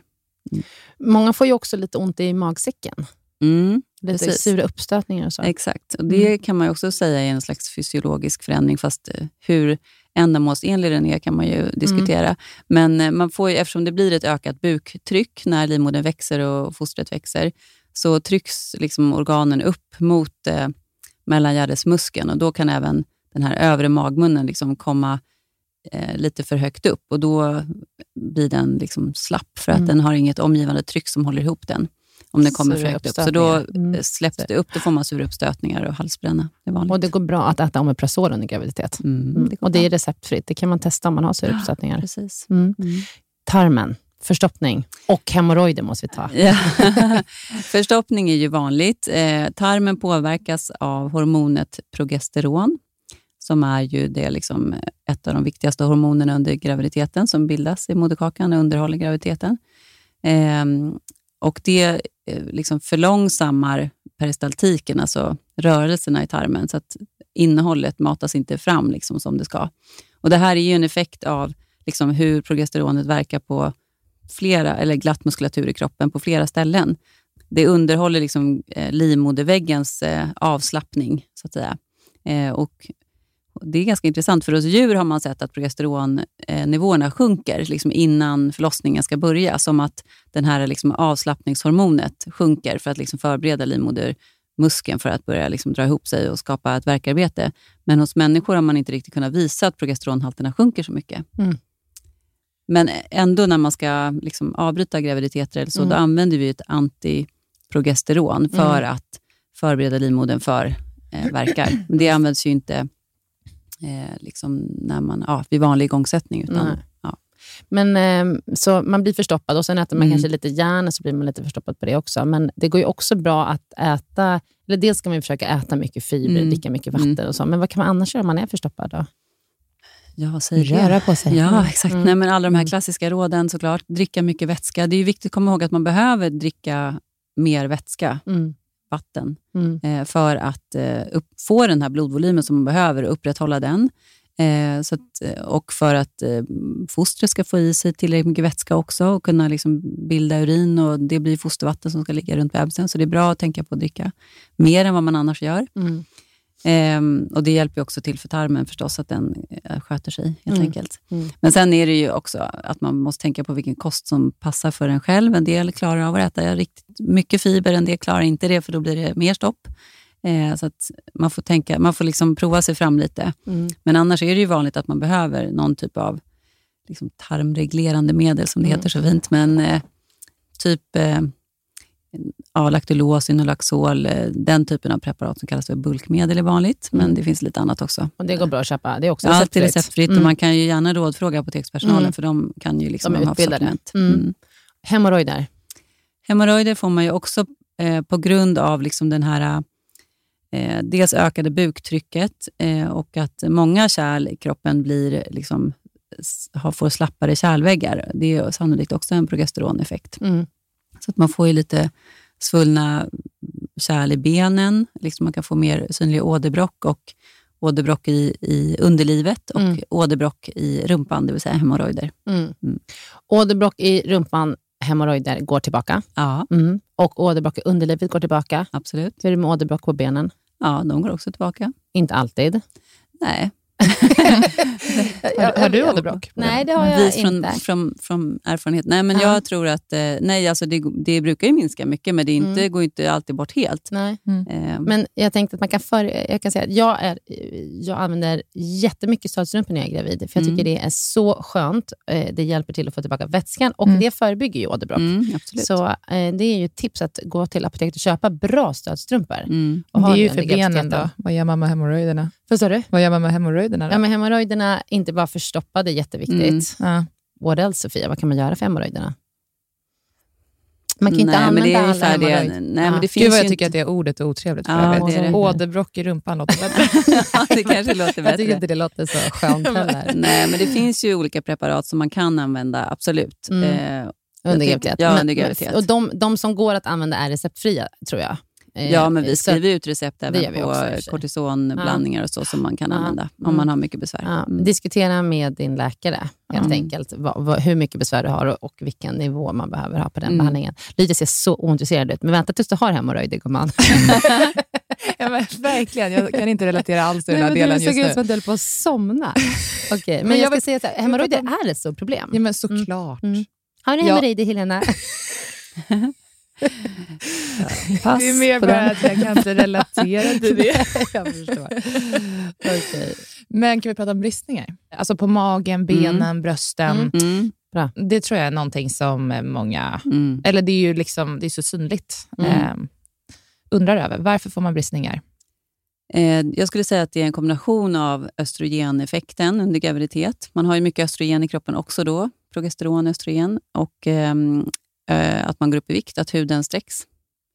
Speaker 4: Många får ju också lite ont i magsäcken.
Speaker 5: Mm,
Speaker 4: Lite
Speaker 5: Precis.
Speaker 4: sura uppstötningar och så.
Speaker 5: exakt. Och det kan man också säga är en slags fysiologisk förändring, fast eh, hur ändamålsenlig den är kan man ju diskutera. Men eh, man får ju, eftersom det blir ett ökat buktryck när livmodern växer och fostret växer, så trycks liksom organen upp mot eh, mellangärdesmuskeln och då kan även den här övre magmunnen liksom komma eh, lite för högt upp och då blir den liksom slapp för att
Speaker 4: Mm.
Speaker 5: den har inget omgivande tryck som håller ihop den om den kommer för högt upp. Så då.
Speaker 4: Mm.
Speaker 5: eh, släpps det upp, då får man sura uppstötningar och halsbränna. Det.
Speaker 4: Och det går bra att äta Omeprazol under graviditet.
Speaker 5: Mm,
Speaker 4: Mm.
Speaker 5: det
Speaker 4: och det är receptfritt. Det kan man testa om man har sura uppstötningar.
Speaker 5: Precis.
Speaker 4: Mm.
Speaker 5: Mm.
Speaker 4: Tarmen, förstoppning och hemorrojder måste vi ta.
Speaker 5: Ja. Förstoppning är ju vanligt. Eh, tarmen påverkas av hormonet progesteron, som är ju det liksom ett av de viktigaste hormonerna under graviditeten, som bildas i moderkakan och underhåller graviditeten. Eh, och det eh, liksom förlångsammar peristaltiken, alltså rörelserna i tarmen, så att innehållet matas inte fram liksom som det ska. Och Det här är ju en effekt av liksom hur progesteronet verkar på flera, eller glatt muskulatur i kroppen på flera ställen. Det underhåller liksom, eh, livmoderväggens eh, avslappning, så att säga. Och det är ganska intressant, för hos djur har man sett att progesteronnivåerna sjunker liksom innan förlossningen ska börja. Som att den här liksom avslappningshormonet sjunker för att liksom förbereda livmodermuskeln för att börja liksom dra ihop sig och skapa ett verkarbete. Men hos människor har man inte riktigt kunnat visa att progesteronhalterna sjunker så mycket.
Speaker 4: Mm.
Speaker 5: Men ändå när man ska liksom avbryta graviditeter eller så,
Speaker 4: Mm.
Speaker 5: då använder vi ett antiprogesteron för att förbereda livmodern för eh, verkar. Men det används ju inte eh, liksom när man, ja, vid vanlig igångsättning. Utan,
Speaker 4: Nej.
Speaker 5: ja.
Speaker 4: Men, eh, så man blir förstoppad och sen äter man
Speaker 5: Mm.
Speaker 4: kanske lite järn så blir man lite förstoppad på det också. Men det går ju också bra att äta, eller dels ska man ju försöka äta mycket fiber,
Speaker 5: Mm.
Speaker 4: dricka mycket vatten
Speaker 5: Mm.
Speaker 4: och så. Men vad kan man annars göra om man är förstoppad då?
Speaker 5: Ja, säg det.
Speaker 4: Röra på sig.
Speaker 5: Ja,
Speaker 4: Mm.
Speaker 5: exakt.
Speaker 4: Mm.
Speaker 5: Nej, men alla de här
Speaker 4: Mm.
Speaker 5: klassiska råden såklart. Dricka mycket vätska. Det är ju viktigt att komma ihåg att man behöver dricka mer vätska,
Speaker 4: Mm.
Speaker 5: Vatten,
Speaker 4: Mm.
Speaker 5: eh, för att eh, upp, få den här blodvolymen som man behöver och upprätthålla den. Eh, så att, eh, och för att eh, fostret ska få i sig tillräckligt mycket vätska också och kunna liksom bilda urin. och Det blir fostervatten som ska ligga runt bebisen. Så det är bra att tänka på att dricka mer än vad man annars gör.
Speaker 4: Mm.
Speaker 5: Ehm, och Det hjälper också till för tarmen förstås, att den eh, sköter sig helt
Speaker 4: Mm.
Speaker 5: enkelt.
Speaker 4: Mm.
Speaker 5: Men sen är det ju också att man måste tänka på vilken kost som passar för en själv. En del klarar av att äta riktigt mycket fiber, en del klarar inte det, för då blir det mer stopp. Eh, så att man får, tänka, man får liksom prova sig fram lite.
Speaker 4: Mm.
Speaker 5: Men annars är det ju vanligt att man behöver någon typ av liksom tarmreglerande medel, som det
Speaker 4: Mm.
Speaker 5: heter så fint. Men eh, typ eh, ja, laktulos, Inolaxol, eh, den typen av preparat som kallas för bulkmedel är vanligt. Men
Speaker 4: Mm.
Speaker 5: det finns lite annat också.
Speaker 4: Och det går bra att köpa. Det är också
Speaker 5: Ja, allt är
Speaker 4: receptfritt.
Speaker 5: receptfritt och
Speaker 4: Mm.
Speaker 5: man kan ju gärna rådfråga apotekspersonalen
Speaker 4: Mm.
Speaker 5: för de kan ju liksom
Speaker 4: De är
Speaker 5: ha
Speaker 4: utbildade. Mm.
Speaker 5: Mm.
Speaker 4: Hemorrojder.
Speaker 5: Hemorrojder får man ju också eh, på grund av liksom den här eh, dels ökade buktrycket eh, och att många kärl i kroppen blir liksom, har, får slappare kärlväggar. Det är sannolikt också en progesteroneffekt. Så att man får ju lite svullna kärl i benen. Liksom man kan få mer synlig åderbråck och åderbråck i, i underlivet och
Speaker 4: Mm.
Speaker 5: åderbråck i rumpan, det vill säga hemorrojder.
Speaker 4: Mm.
Speaker 5: Mm.
Speaker 4: Åderbråck i rumpan, hemorrojder går tillbaka.
Speaker 5: Ja,
Speaker 4: Mm. Och åderbråck i underlivet går tillbaka.
Speaker 5: absolut.
Speaker 4: Hur är det med åderbråck på benen?
Speaker 5: Ja, de går också tillbaka.
Speaker 4: Inte alltid.
Speaker 5: Nej,
Speaker 3: Har, har du åderbråck?
Speaker 4: Nej, det har jag
Speaker 5: Vis
Speaker 4: inte.
Speaker 5: från, från, från erfarenhet. Nej, men
Speaker 4: Ja.
Speaker 5: jag tror att eh, nej, alltså det, det brukar ju minska mycket, men det är inte,
Speaker 4: Mm.
Speaker 5: går inte alltid bort helt.
Speaker 4: Nej.
Speaker 5: Eh,
Speaker 4: Men jag tänkte att man kan för, jag kan säga att jag, är, jag använder jättemycket stödstrumpor när jag är gravid. För jag
Speaker 5: Mm.
Speaker 4: tycker det är så skönt. Eh, Det hjälper till att få tillbaka vätskan och
Speaker 3: Mm.
Speaker 4: det förebygger ju åderbråck.
Speaker 5: mm.
Speaker 4: Så eh, det är ju ett tips att gå till apoteket och köpa bra stödstrumpor.
Speaker 5: Mm.
Speaker 4: Och
Speaker 3: Det är ju för benen då. Vad gör man med hemorrojderna?
Speaker 4: Du?
Speaker 3: Vad gör man med hemorrojderna då?
Speaker 4: Ja, men hemorrojderna, inte bara förstoppa, det är jätteviktigt.
Speaker 5: Mm.
Speaker 3: Ja.
Speaker 4: What else, Sofia? Vad kan man göra för hemorrojderna? Man kan inte
Speaker 5: nej, men
Speaker 4: använda
Speaker 5: det är
Speaker 4: alla hemorrojder.
Speaker 5: Nej,
Speaker 4: Ja.
Speaker 5: men det
Speaker 3: Gud vad jag tycker att
Speaker 5: inte...
Speaker 3: det ordet är otrevligt. för
Speaker 5: Ja, det det.
Speaker 3: Åderbråck i rumpan låter bättre.
Speaker 5: ja, det kanske låter
Speaker 4: Jag tycker
Speaker 5: bättre.
Speaker 4: inte det låter så skönt heller.
Speaker 5: Nej, men det finns ju olika preparat som man kan använda, absolut.
Speaker 4: Mm.
Speaker 5: Eh,
Speaker 4: Under graviditet.
Speaker 5: ja, under graviditet.
Speaker 4: Och de, de som går att använda är receptfria, tror jag. Eh,
Speaker 5: Ja, men vi
Speaker 4: så-
Speaker 5: skriver ut recept
Speaker 4: det
Speaker 5: även på
Speaker 4: också
Speaker 5: kortisonblandningar och så som man kan
Speaker 4: Ja.
Speaker 5: använda om
Speaker 4: Mm.
Speaker 5: man har mycket besvär.
Speaker 4: Ja,
Speaker 5: Mm.
Speaker 4: Diskutera med din läkare helt
Speaker 5: Mm.
Speaker 4: enkelt vad, vad, hur mycket besvär du har och, och vilken nivå man behöver ha på den
Speaker 5: Mm.
Speaker 4: behandlingen. Lydia ser så ointresserad ut, men vänta tills du har hemorrojder gumman.
Speaker 3: Ja, men, verkligen, jag kan inte relatera alls till den här delen
Speaker 4: du
Speaker 3: just
Speaker 4: såg ut
Speaker 3: nu.
Speaker 4: som att du höll på att somna. Okej, men,
Speaker 3: Men
Speaker 4: jag
Speaker 3: jag
Speaker 4: ska
Speaker 3: vill-
Speaker 4: säga så här,
Speaker 3: jag
Speaker 4: hemorrojder är ett stort problem.
Speaker 3: Ja, men såklart.
Speaker 4: Mm. Har du
Speaker 3: Ja.
Speaker 4: hemorrojder Helena?
Speaker 5: Pass
Speaker 3: Det är mer bara att jag kan inte relatera till det.
Speaker 4: jag förstår. Okej.
Speaker 3: Men kan vi prata om bristningar? Alltså på magen, benen, brösten.
Speaker 4: Mm.
Speaker 5: Mm.
Speaker 3: Det tror jag är någonting som många,
Speaker 5: Mm.
Speaker 3: eller det är ju liksom, det är så synligt,
Speaker 4: Mm.
Speaker 3: eh, undrar över. Varför får man bristningar?
Speaker 5: Eh, Jag skulle säga att det är en kombination av östrogeneffekten under graviditet. Man har ju mycket östrogen i kroppen också då, progesteron, östrogen, och ehm, eh, att man går upp i vikt, att huden sträcks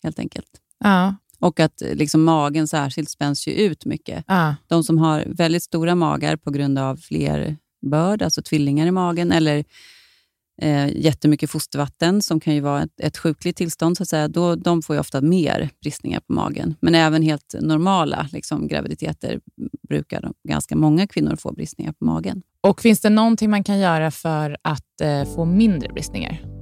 Speaker 5: helt enkelt.
Speaker 3: Ja,
Speaker 5: Och att eh, liksom, magen särskilt spänns ju ut mycket.
Speaker 3: ja,
Speaker 5: De som har väldigt stora magar på grund av fler börd, alltså tvillingar i magen, eller eh, jättemycket fostervatten, som kan ju vara ett, ett sjukligt tillstånd, så att säga, då, de får ju ofta mer bristningar på magen. Men även helt normala liksom, graviditeter brukar de, ganska många kvinnor få bristningar på magen.
Speaker 3: Och finns det någonting man kan göra för att eh, få mindre bristningar?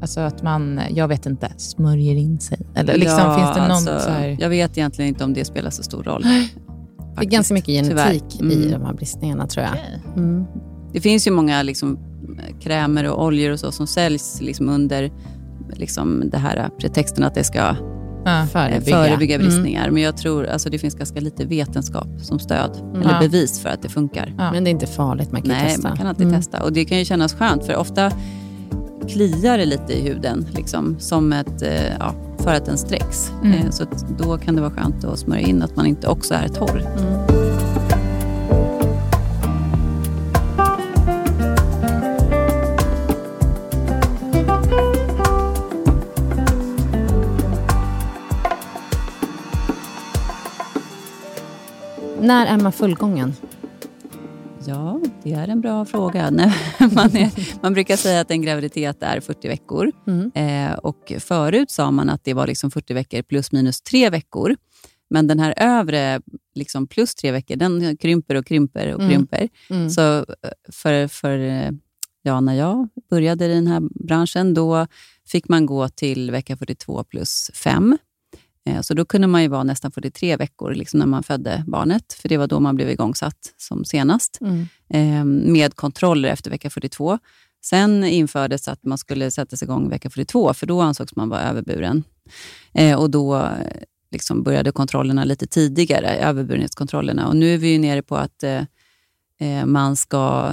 Speaker 3: Alltså att man, jag vet inte, smörjer in sig? Eller liksom,
Speaker 5: Ja,
Speaker 3: finns det någon
Speaker 5: alltså,
Speaker 3: så här...
Speaker 5: Jag vet egentligen inte om det spelar så stor roll.
Speaker 4: Det är
Speaker 5: faktiskt,
Speaker 4: ganska mycket genetik
Speaker 5: tyvärr.
Speaker 4: i
Speaker 5: Mm.
Speaker 4: de här bristningarna tror jag.
Speaker 3: Okej.
Speaker 4: Mm.
Speaker 5: Det finns ju många liksom, krämer och oljor och så som säljs liksom, under liksom, det här pretexten att det ska
Speaker 3: Ja.
Speaker 5: eh,
Speaker 4: Förebygga.
Speaker 5: förebygga
Speaker 4: Mm.
Speaker 5: bristningar. Men jag tror alltså det finns ganska lite vetenskap som stöd, eller
Speaker 3: Mm. Ja.
Speaker 5: bevis för att det funkar.
Speaker 3: Ja.
Speaker 4: Men det är inte farligt, man kan
Speaker 5: Nej,
Speaker 4: testa.
Speaker 5: man kan alltid
Speaker 4: Mm.
Speaker 5: testa. Och det kan ju kännas skönt, för ofta kliar det lite i huden, liksom, som ett, eh, ja, för att den sträcks.
Speaker 3: Mm.
Speaker 5: Eh, Så då kan det vara skönt att smörja in att man inte också är torr.
Speaker 4: När är man fullgången?
Speaker 5: Ja, det är en bra fråga. Nej, man, är, man brukar säga att en graviditet är 40 veckor.
Speaker 4: Mm.
Speaker 5: Eh, och förut sa man att det var liksom 40 veckor plus minus tre veckor. Men den här övre liksom plus tre veckor, den krymper och krymper och
Speaker 4: Mm.
Speaker 5: krymper.
Speaker 4: Mm.
Speaker 5: Så eh, för, för ja, när jag började i den här branschen, då fick man gå till vecka 42 plus 5. Eh, Så då kunde man ju vara nästan 43 veckor liksom när man födde barnet, för det var då man blev igångsatt som senast
Speaker 4: Mm.
Speaker 5: eh, med kontroller efter vecka 42. Sen infördes att man skulle sätta sig igång vecka 42, för då ansågs man vara överburen. Eh, och då eh, liksom började kontrollerna lite tidigare, överburenhetskontrollerna. Och nu är vi ju nere på att man ska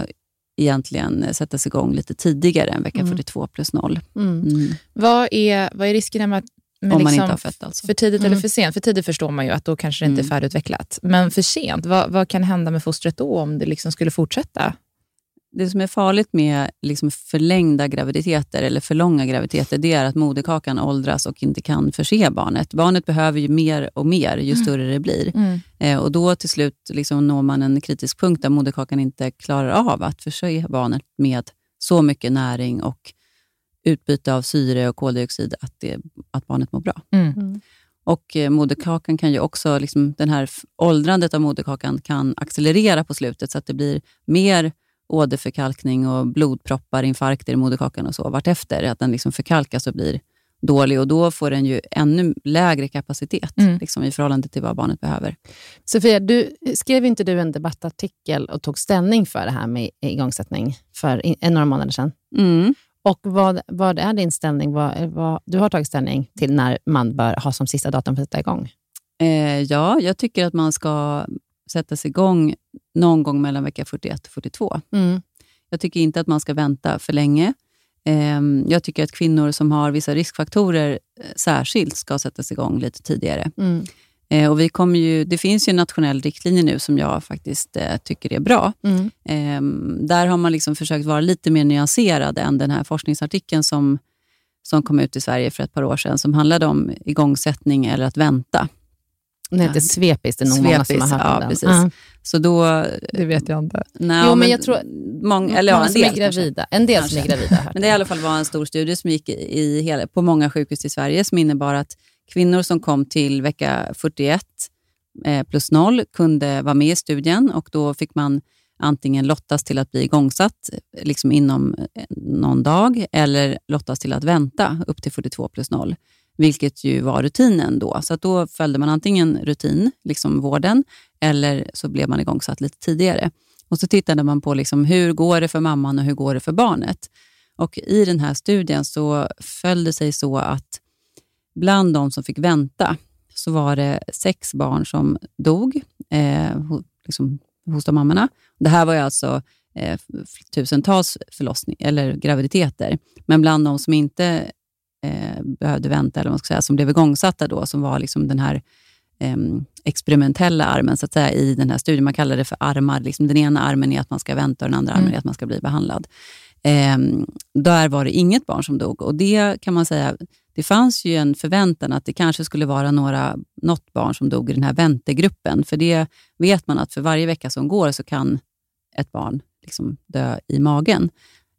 Speaker 5: egentligen sätta sig igång lite tidigare än vecka
Speaker 4: Mm.
Speaker 5: 42 plus 0.
Speaker 4: Mm.
Speaker 5: Mm.
Speaker 3: Vad, är, vad är riskerna med att med
Speaker 5: Om man
Speaker 3: liksom
Speaker 5: inte har fött alltså.
Speaker 3: För tidigt
Speaker 4: Mm.
Speaker 3: eller för sent? För tidigt förstår man ju att då kanske det inte är
Speaker 5: Mm.
Speaker 3: färdigutvecklat. Men för sent, vad, vad kan hända med fostret då om det liksom skulle fortsätta?
Speaker 5: Det som är farligt med liksom förlängda graviditeter eller för långa graviditeter, det är att moderkakan åldras och inte kan förse barnet. Barnet behöver ju mer och mer ju större det blir. Eh, och då till slut liksom når man en kritisk punkt där moderkakan inte klarar av att förse barnet med så mycket näring och utbyte av syre och koldioxid att, det, att barnet mår bra.
Speaker 3: Mm.
Speaker 5: Och eh, moderkakan kan ju också, liksom, den här åldrandet av moderkakan kan accelerera på slutet så att det blir mer åderförkalkning och blodproppar, infarkter i moderkakan och så vartefter. Att den liksom förkalkas och blir dålig och då får den ju ännu lägre kapacitet
Speaker 3: Mm.
Speaker 5: liksom, i förhållande till vad barnet behöver.
Speaker 4: Sofia, du, skrev inte du en debattartikel och tog ställning för det här med igångsättning för i- en några månader sedan?
Speaker 5: Mm.
Speaker 4: Och vad, vad är din ställning? Vad, vad, du har tagit ställning till när man bör ha som sista datum för att sätta igång.
Speaker 5: Eh, ja, jag tycker att man ska sätta sig igång någon gång mellan vecka 41 och 42.
Speaker 4: Mm.
Speaker 5: Jag tycker inte att man ska vänta för länge. Ehm, Jag tycker att kvinnor som har vissa riskfaktorer eh, särskilt ska sättas igång lite tidigare.
Speaker 4: Mm.
Speaker 5: Eh, Och vi kommer ju, det finns ju en nationell riktlinje nu som jag faktiskt eh, tycker är bra.
Speaker 4: Mm.
Speaker 5: Ehm, där har man liksom försökt vara lite mer nyanserad än den här forskningsartikeln som, som kom ut i Sverige för ett par år sedan, som handlade om igångsättning eller att vänta.
Speaker 4: Den heter
Speaker 5: Ja.
Speaker 4: Svepis, det är nog många som har hört
Speaker 5: ja,
Speaker 4: den.
Speaker 5: precis.
Speaker 4: Ja.
Speaker 5: Så då...
Speaker 3: Det vet jag inte.
Speaker 5: Nej,
Speaker 4: Jo, men jag tror-
Speaker 5: Många, eller ja, en
Speaker 4: som är
Speaker 5: del
Speaker 4: gravida. En del som är gravida.
Speaker 5: Men det i alla fall var en stor studie som gick i, i hela, på många sjukhus i Sverige som innebar att kvinnor som kom till vecka 41 eh, plus 0 kunde vara med i studien och då fick man antingen lottas till att bli igångsatt eh, liksom inom eh, någon dag eller lottas till att vänta upp till 42 plus 0, vilket ju var rutinen då. Så då följde man antingen rutin, liksom vården, eller så blev man igångsatt lite tidigare. Och så tittade man på liksom hur går det för mamman och hur går det för barnet. Och I den här studien så föll det sig så att bland de som fick vänta så var det sex barn som dog eh, liksom hos de mammorna. Det här var ju alltså eh, tusentals förlossning, eller graviditeter. Men bland de som inte eh, behövde vänta, eller man ska säga, som blev igångsatta då, som var liksom den här eh, experimentella armen så att säga, i den här studien. Man kallar det för armar. Liksom den ena armen är att man ska vänta och den andra mm. armen är att man ska bli behandlad. Eh, där var det inget barn som dog och det kan man säga, det fanns ju en förväntan att det kanske skulle vara några, något barn som dog i den här väntegruppen. För det vet man att för varje vecka som går så kan ett barn liksom dö i magen.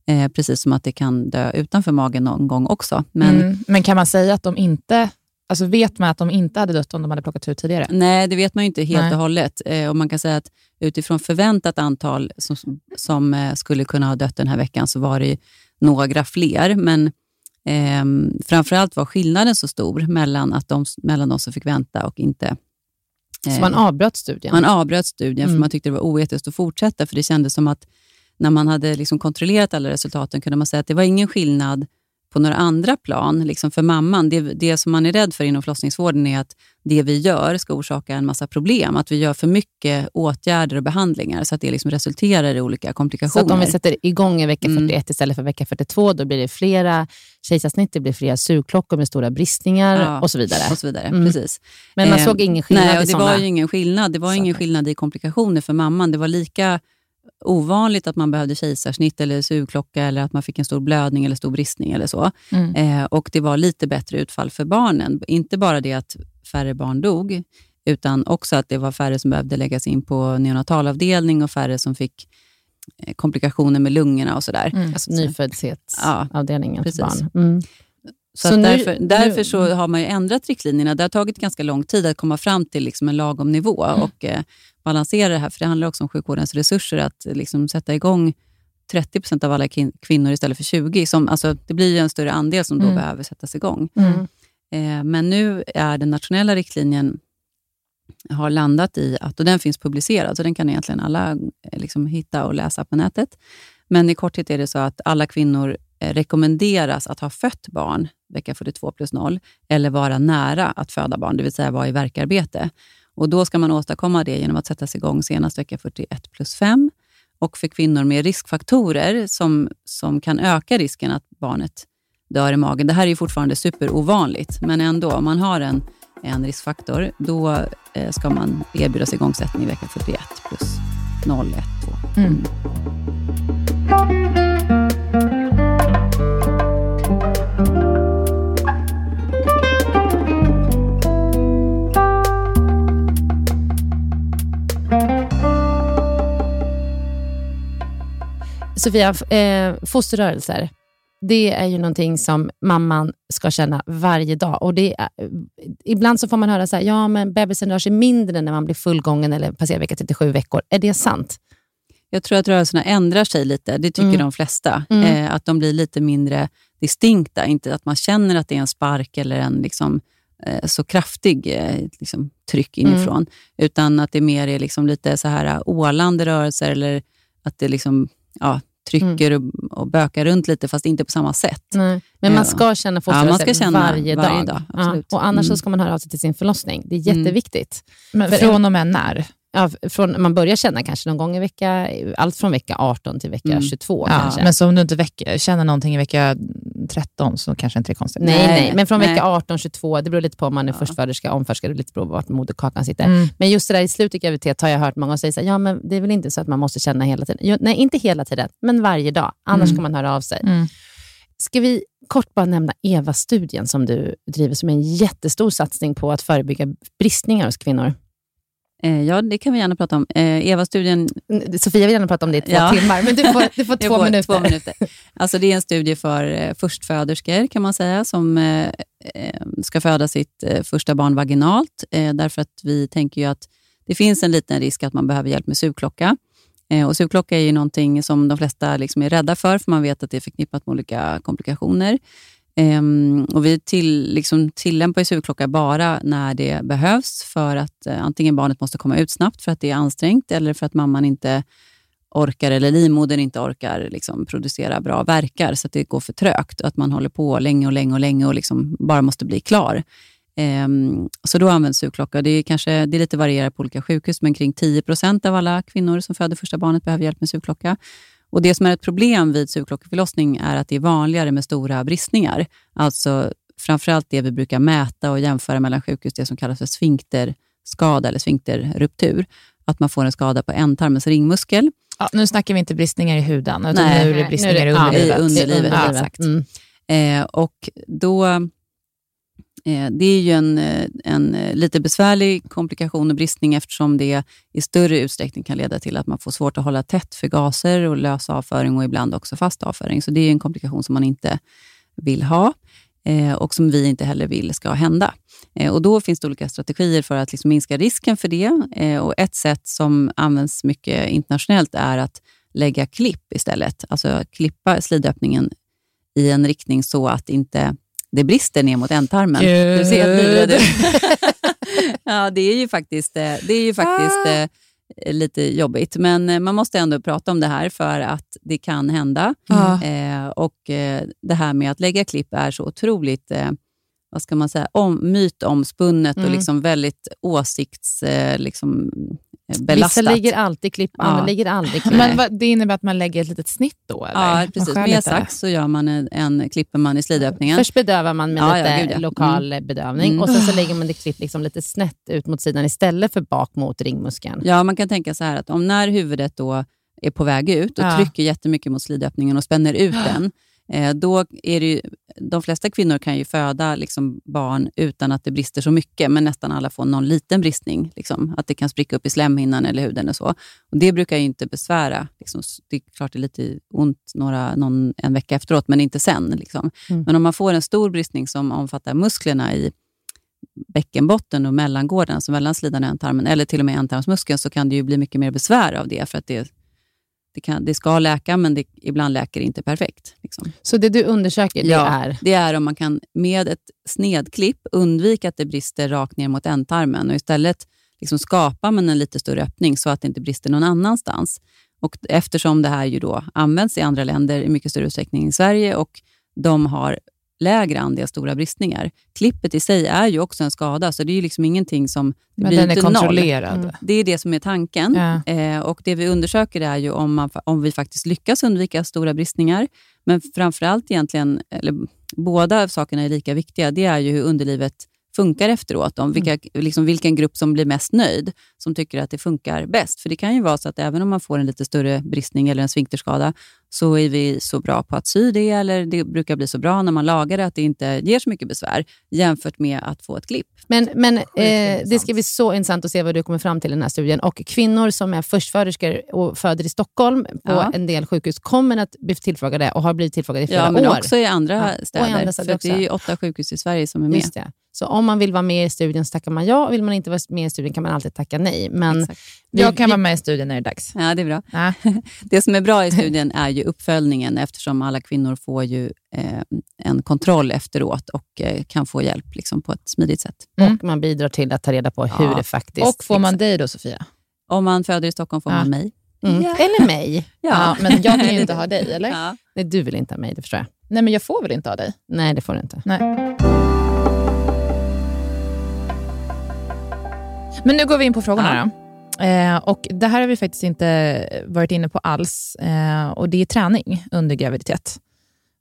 Speaker 5: Eh, precis som att det kan dö utanför magen någon gång också. Men, mm,
Speaker 3: men kan man säga att de inte Alltså vet man att de inte hade dött om de hade plockat ut tidigare?
Speaker 5: Nej, det vet man inte helt Nej. och hållet. Eh, och man kan säga att utifrån förväntat antal som, som eh, skulle kunna ha dött den här veckan så var det några fler. Men eh, framförallt var skillnaden så stor mellan, att de, mellan de som fick vänta och inte.
Speaker 4: så man avbröt studien?
Speaker 5: Man avbröt studien mm. för man tyckte det var oetiskt att fortsätta. För det kändes som att när man hade liksom kontrollerat alla resultaten kunde man säga att det var ingen skillnad på några andra plan liksom för mamman. Det, det som man är rädd för inom förlossningsvården är att det vi gör ska orsaka en massa problem. Att vi gör för mycket åtgärder och behandlingar så att det liksom resulterar i olika komplikationer.
Speaker 4: Så om vi sätter igång i vecka 41 mm. istället för vecka 42, då blir det flera kejsarsnitt, det blir flera sugklockor med stora bristningar ja, och så vidare.
Speaker 5: Och så vidare. Mm. Precis.
Speaker 4: Men man eh, såg ingen skillnad
Speaker 5: nej, och
Speaker 4: det
Speaker 5: såna... var ju ingen skillnad. Det var ingen skillnad i komplikationer för mamman. Det var lika ovanligt att man behövde kejsarsnitt eller sugklocka eller att man fick en stor blödning eller stor bristning eller så. Mm. Eh, och Det var lite bättre utfall för barnen. Inte bara det att färre barn dog, utan också att det var färre som behövde läggas in på neonatalavdelning och färre som fick eh, komplikationer med lungorna och sådär.
Speaker 4: Mm. Alltså nyföddhetsavdelningen
Speaker 5: ja, för barn. Mm. Så, så nu, därför, därför så har man ändrat riktlinjerna. Det har tagit ganska lång tid att komma fram till liksom en lagom nivå mm. och eh, balansera det här. För det handlar också om sjukvårdens resurser, att liksom sätta igång 30 procent av alla kvinnor istället för 20. Som, alltså, det blir en större andel som då mm. behöver sättas igång. Mm. Eh, men nu är den nationella riktlinjen har landat i att, och den finns publicerad, så den kan egentligen alla eh, liksom hitta och läsa på nätet. Men i korthet är det så att alla kvinnor eh, rekommenderas att ha fött barn vecka 42 plus 0 eller vara nära att föda barn, det vill säga vara i verkarbete. Och Då ska man åstadkomma det genom att sätta sig igång senast vecka 41 plus 5. Och för kvinnor med riskfaktorer som, som kan öka risken att barnet dör i magen. Det här är fortfarande superovanligt, men ändå, om man har en, en riskfaktor, då eh, ska man erbjudas igångsättning i vecka 41 plus 0, 1, 2. Mm.
Speaker 4: Sofia, eh, fosterrörelser, det är ju någonting som mamman ska känna varje dag. Och det är, ibland så får man höra så här, ja men bebisen rör sig mindre när man blir fullgången eller passerar vecka 37 veckor. Är det sant?
Speaker 5: Jag tror att rörelserna ändrar sig lite. Det tycker mm. de flesta. Mm. Eh, att de blir lite mindre distinkta. Inte att man känner att det är en spark eller en liksom, eh, så kraftig eh, liksom, tryck inifrån. Mm. Utan att det mer är liksom lite så här ålande rörelser eller att det liksom, ja, trycker mm. och, och bökar runt lite, fast inte på samma sätt.
Speaker 4: Nej. Men man ska känna fosterrörelse
Speaker 5: ja,
Speaker 4: varje,
Speaker 5: varje dag.
Speaker 4: Ja, och Annars mm. ska man höra av sig till sin förlossning. Det är mm. jätteviktigt.
Speaker 3: Men från och med när?
Speaker 4: Ja, från, man börjar känna kanske någon gång i vecka, allt från vecka 18 till vecka mm. 22. Ja, kanske.
Speaker 3: Men så om du inte veck, känner någonting i vecka 13 så kanske inte det är konstigt.
Speaker 4: Nej, nej, men från nej. vecka 18, 22, det beror lite på om man är ja. förstföderska, omföderska, det lite på vart moderkakan sitter. Mm. Men just det där i slutet av graviditet har jag hört många säga, så här, ja men det är väl inte så att man måste känna hela tiden. Jo, nej, inte hela tiden, men varje dag. Annars mm. kan man höra av sig. Mm. Ska vi kort bara nämna EVA-studien som du driver, som är en jättestor satsning på att förebygga bristningar hos kvinnor?
Speaker 5: Eh, ja, det kan vi gärna prata om. Eh, Eva-studien...
Speaker 4: Sofia vill gärna prata om det i två ja. timmar, men du får, du får två, minuter.
Speaker 5: två minuter. Alltså, det är en studie för eh, förstföderskor kan man säga, som ska föda sitt första barn vaginalt, därför att vi tänker ju att det finns en liten risk att man behöver hjälp med sugklocka. Och sugklocka är ju någonting som de flesta liksom är rädda för, för man vet att det är förknippat med olika komplikationer. Um, och vi till, liksom, tillämpar ju sugklocka bara när det behövs för att uh, antingen barnet måste komma ut snabbt för att det är ansträngt eller för att mamman inte orkar eller livmodern inte orkar liksom, producera bra verkar så att det går för trögt. Och att man håller på länge och länge och länge och liksom bara måste bli klar. Um, så då används sugklocka. Det är, kanske, det är lite varierar på olika sjukhus, men kring 10% av alla kvinnor som föder första barnet behöver hjälp med sugklocka. Och Det som är ett problem vid sugklockeförlossning är att det är vanligare med stora bristningar. Alltså framförallt det vi brukar mäta och jämföra mellan sjukhus, det som kallas för sfinkterskada eller sfinkterruptur. Att man får en skada på ändtarmens ringmuskel.
Speaker 3: Ja, nu snackar vi inte bristningar i huden, utan
Speaker 5: Nej,
Speaker 3: nu är det bristningar
Speaker 5: i
Speaker 3: underlivet.
Speaker 5: I underlivet.
Speaker 3: Ja, exakt.
Speaker 5: Mm. Eh, och då Eh, det är ju en, eh, en eh, lite besvärlig komplikation och bristning eftersom det i större utsträckning kan leda till att man får svårt att hålla tätt för gaser och lös avföring och ibland också fast avföring. Så det är en komplikation som man inte vill ha och som vi inte heller vill ska hända. och Då finns det olika strategier för att liksom minska risken för det. och Ett sätt som används mycket internationellt är att lägga klipp istället. Alltså klippa slidöppningen i en riktning så att inte det brister ner mot ändtarmen. Du ser helt ut. ja, det är ju faktiskt, eh, det är ju faktiskt ah. eh, lite jobbigt, men eh, man måste ändå prata om det här för att det kan hända. Mm. Eh, och eh, Det här med att lägga klipp är så otroligt eh, vad ska man säga, om, mytomspunnet mm. och liksom väldigt åsikts... Liksom, belastat.
Speaker 4: Vissa ligger alltid klipp, andra ja. ligger aldrig klipp.
Speaker 3: Men vad, det innebär att man lägger ett litet snitt då? Eller?
Speaker 5: Ja, precis. Med sax så gör man en, en, klipper man i slidöppningen.
Speaker 4: Först bedövar man med ja, lite ja, gud, lokal mm. bedövning mm. och sen så lägger man det klipp liksom lite snett ut mot sidan istället för bak mot ringmuskeln.
Speaker 5: Ja, man kan tänka så här att om när huvudet då är på väg ut och trycker jättemycket mot slidöppningen och spänner ut den, då är det ju, de flesta kvinnor kan ju föda liksom barn utan att det brister så mycket, men nästan alla får någon liten bristning. Liksom, att det kan spricka upp i slemhinnan eller huden. Och så. Och det brukar ju inte besvära. Liksom, det är klart det är lite ont några, någon, en vecka efteråt, men inte sen. Liksom. Mm. Men om man får en stor bristning som omfattar musklerna i bäckenbotten och mellangården, alltså mellan slidan och ändtarmen, eller till och med ändtarmsmuskeln, så kan det ju bli mycket mer besvär av det, för att det det, kan, det ska läka, men det, ibland läker det inte perfekt. Liksom.
Speaker 4: Så det du undersöker, det
Speaker 5: ja,
Speaker 4: är?
Speaker 5: det är om man kan med ett snedklipp undvika att det brister rakt ner mot ändtarmen och istället liksom skapar man en lite större öppning så att det inte brister någon annanstans. Och eftersom det här ju då används i andra länder i mycket större utsträckning än i Sverige och de har lägre andel stora bristningar. Klippet i sig är ju också en skada, så det är ju liksom ingenting som... Det
Speaker 3: Men
Speaker 5: blir
Speaker 3: den är kontrollerad? Mm.
Speaker 5: Det är det som är tanken. Ja. Eh, och Det vi undersöker är ju om, man, om vi faktiskt lyckas undvika stora bristningar. Men framförallt egentligen, eller båda sakerna är lika viktiga. Det är ju hur underlivet funkar efteråt, om vilka, mm. liksom vilken grupp som blir mest nöjd, som tycker att det funkar bäst. För det kan ju vara så att även om man får en lite större bristning eller en sfinkterskada, så är vi så bra på att sy det, eller det brukar bli så bra när man lagar det att det inte ger så mycket besvär, jämfört med att få ett klipp.
Speaker 4: Men, men eh, det ska bli så intressant att se vad du kommer fram till i den här studien. Och Kvinnor som är förstföderskor och föder i Stockholm på ja. en del sjukhus kommer att bli tillfrågade och har blivit tillfrågade i flera
Speaker 5: år. Ja, men
Speaker 4: år.
Speaker 5: också i andra ja. städer. I andra städer för också. det är åtta sjukhus i Sverige som är med.
Speaker 4: Så om man vill vara med i studien så tackar man ja. Vill man inte vara med i studien kan man alltid tacka nej. Men
Speaker 3: vi, jag kan vi, vara med i studien när det är dags.
Speaker 5: Ja, det är bra. Ja. det som är bra i studien är ju uppföljningen eftersom alla kvinnor får ju eh, en kontroll efteråt och eh, kan få hjälp liksom, på ett smidigt sätt.
Speaker 4: Mm. Och man bidrar till att ta reda på hur ja. det faktiskt...
Speaker 3: Och får man dig då, Sofia?
Speaker 5: Om man föder i Stockholm får ja. man mig.
Speaker 4: Mm. Ja. Eller mig.
Speaker 3: Ja. men jag kan ju inte ha dig, eller? Ja.
Speaker 4: Nej, du vill inte ha mig, det förstår jag.
Speaker 3: Nej, men jag får väl inte ha dig?
Speaker 4: Nej, det får du inte.
Speaker 3: Nej. Men nu går vi in på frågorna. Ja. Eh, och Det här har vi faktiskt inte varit inne på alls. Eh, och Det är träning under graviditet.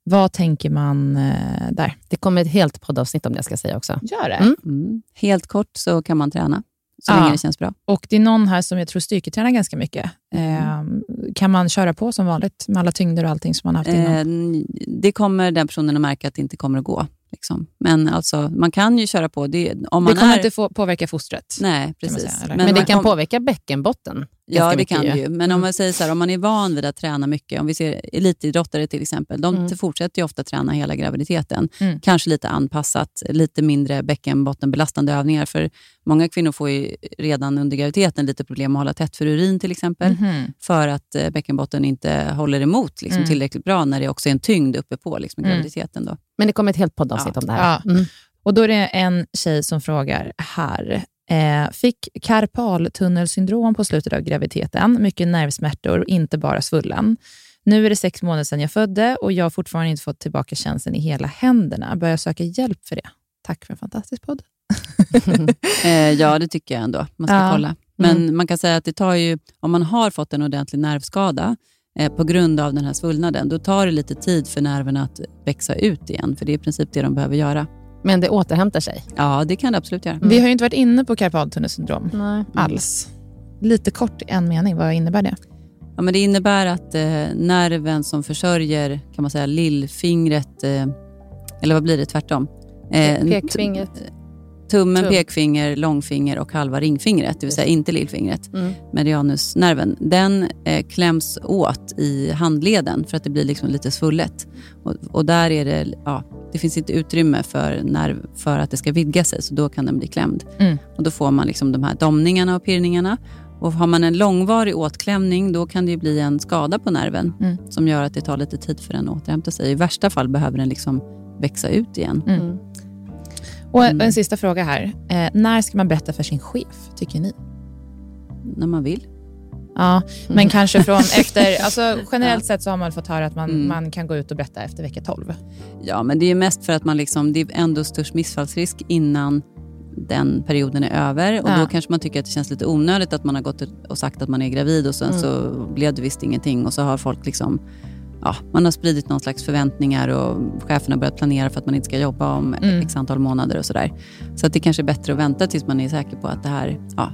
Speaker 3: Vad tänker man eh, där?
Speaker 4: Det kommer ett helt poddavsnitt om det, ska jag säga också.
Speaker 3: Gör det?
Speaker 5: Mm. Mm. Helt kort så kan man träna, så ja. länge det känns bra.
Speaker 3: Och Det är någon här som jag tror styrketränar ganska mycket. Mm. kan man köra på som vanligt med alla tyngder och allting som man haft innan?
Speaker 5: Eh, det kommer den personen att märka att det inte kommer att gå. Liksom. Men alltså, man kan ju köra på. Det, om
Speaker 3: Det
Speaker 5: man
Speaker 3: kommer
Speaker 5: är,
Speaker 3: inte få påverka fostret.
Speaker 5: Nej, precis.
Speaker 3: säga, eller?
Speaker 4: Men, det
Speaker 5: man
Speaker 4: kan påverka bäckenbotten.
Speaker 5: Ja, det kan det ju. Men om
Speaker 4: Mm.
Speaker 5: man säger så här, om man är van vid att träna mycket, om vi ser elitidrottare till exempel, de
Speaker 4: Mm.
Speaker 5: fortsätter ju ofta träna hela graviditeten.
Speaker 3: Mm.
Speaker 5: Kanske lite anpassat, lite mindre bäckenbottenbelastande övningar. För många kvinnor får ju redan under graviditeten lite problem att hålla tätt för urin till exempel.
Speaker 3: Mhm.
Speaker 5: För att eh, bäckenbotten inte håller emot liksom,
Speaker 3: Mm.
Speaker 5: tillräckligt bra när det också är en tyngd uppe på liksom,
Speaker 3: Mm.
Speaker 5: graviditeten. Då.
Speaker 4: Men det kommer ett helt poddavsnitt
Speaker 5: Ja.
Speaker 4: om det här.
Speaker 3: Ja.
Speaker 4: Mm.
Speaker 3: Och då är det en tjej som frågar här. Eh, fick karpaltunnelsyndrom på slutet av graviditeten, mycket nervsmärtor inte bara svullen. Nu är det sex månader sedan jag födde och jag har fortfarande inte fått tillbaka känslan i hela händerna. Börjar söka hjälp för det. Tack för en fantastisk podd.
Speaker 5: Eh, ja, det tycker jag ändå. Man ska
Speaker 3: Ja.
Speaker 5: kolla. Men man kan säga att det tar ju, om man har fått en ordentlig nervskada eh, på grund av den här svullnaden, då tar det lite tid för nerverna att växa ut igen. För det är i princip det de behöver göra.
Speaker 4: Men det återhämtar sig.
Speaker 5: Ja, det kan det absolut göra.
Speaker 3: Vi har ju inte varit inne på karpaltunnelsyndrom
Speaker 4: Nej.
Speaker 3: alls. Lite kort i en mening, vad innebär det?
Speaker 5: Ja, men det innebär att eh, nerven som försörjer kan man säga, lillfingret, eh, eller vad blir det tvärtom? Eh,
Speaker 4: Pekfingret.
Speaker 5: Tummen,
Speaker 4: Tum.
Speaker 5: pekfinger, långfinger och halva ringfingret, det vill säga inte lillfingret.
Speaker 4: Mm.
Speaker 5: medianusnerven, den eh, kläms åt i handleden för att det blir liksom lite svullet. Och, och där är det, ja, det finns inte utrymme för, nerv, för att det ska vidga sig, så då kan den bli klämd.
Speaker 3: Mm.
Speaker 5: Och då får man liksom de här domningarna och pirrningarna. Och har man en långvarig åtklämning, då kan det ju bli en skada på nerven
Speaker 3: Mm.
Speaker 5: som gör att det tar lite tid för den att återhämta sig. I värsta fall behöver den liksom växa ut igen.
Speaker 3: Mm. Och en,
Speaker 5: Mm.
Speaker 3: en sista fråga här. Eh, när ska man berätta för sin chef, tycker ni?
Speaker 5: När man vill.
Speaker 3: Ja, men kanske från efter... Alltså, generellt sett så har man fått höra att man,
Speaker 5: Mm.
Speaker 3: man kan gå ut och berätta efter vecka 12.
Speaker 5: Ja, men det är mest för att man liksom, det är ändå störst missfallsrisk innan den perioden är över. Och
Speaker 3: Ja.
Speaker 5: Då kanske man tycker att det känns lite onödigt att man har gått och sagt att man är gravid och sen
Speaker 3: Mm.
Speaker 5: så blev det visst ingenting. Och så har folk liksom, ja, man har spridit någon slags förväntningar och cheferna har börjat planera för att man inte ska jobba om
Speaker 3: Mm.
Speaker 5: x antal månader och sådär. Så att det kanske är bättre att vänta tills man är säker på att det här, ja,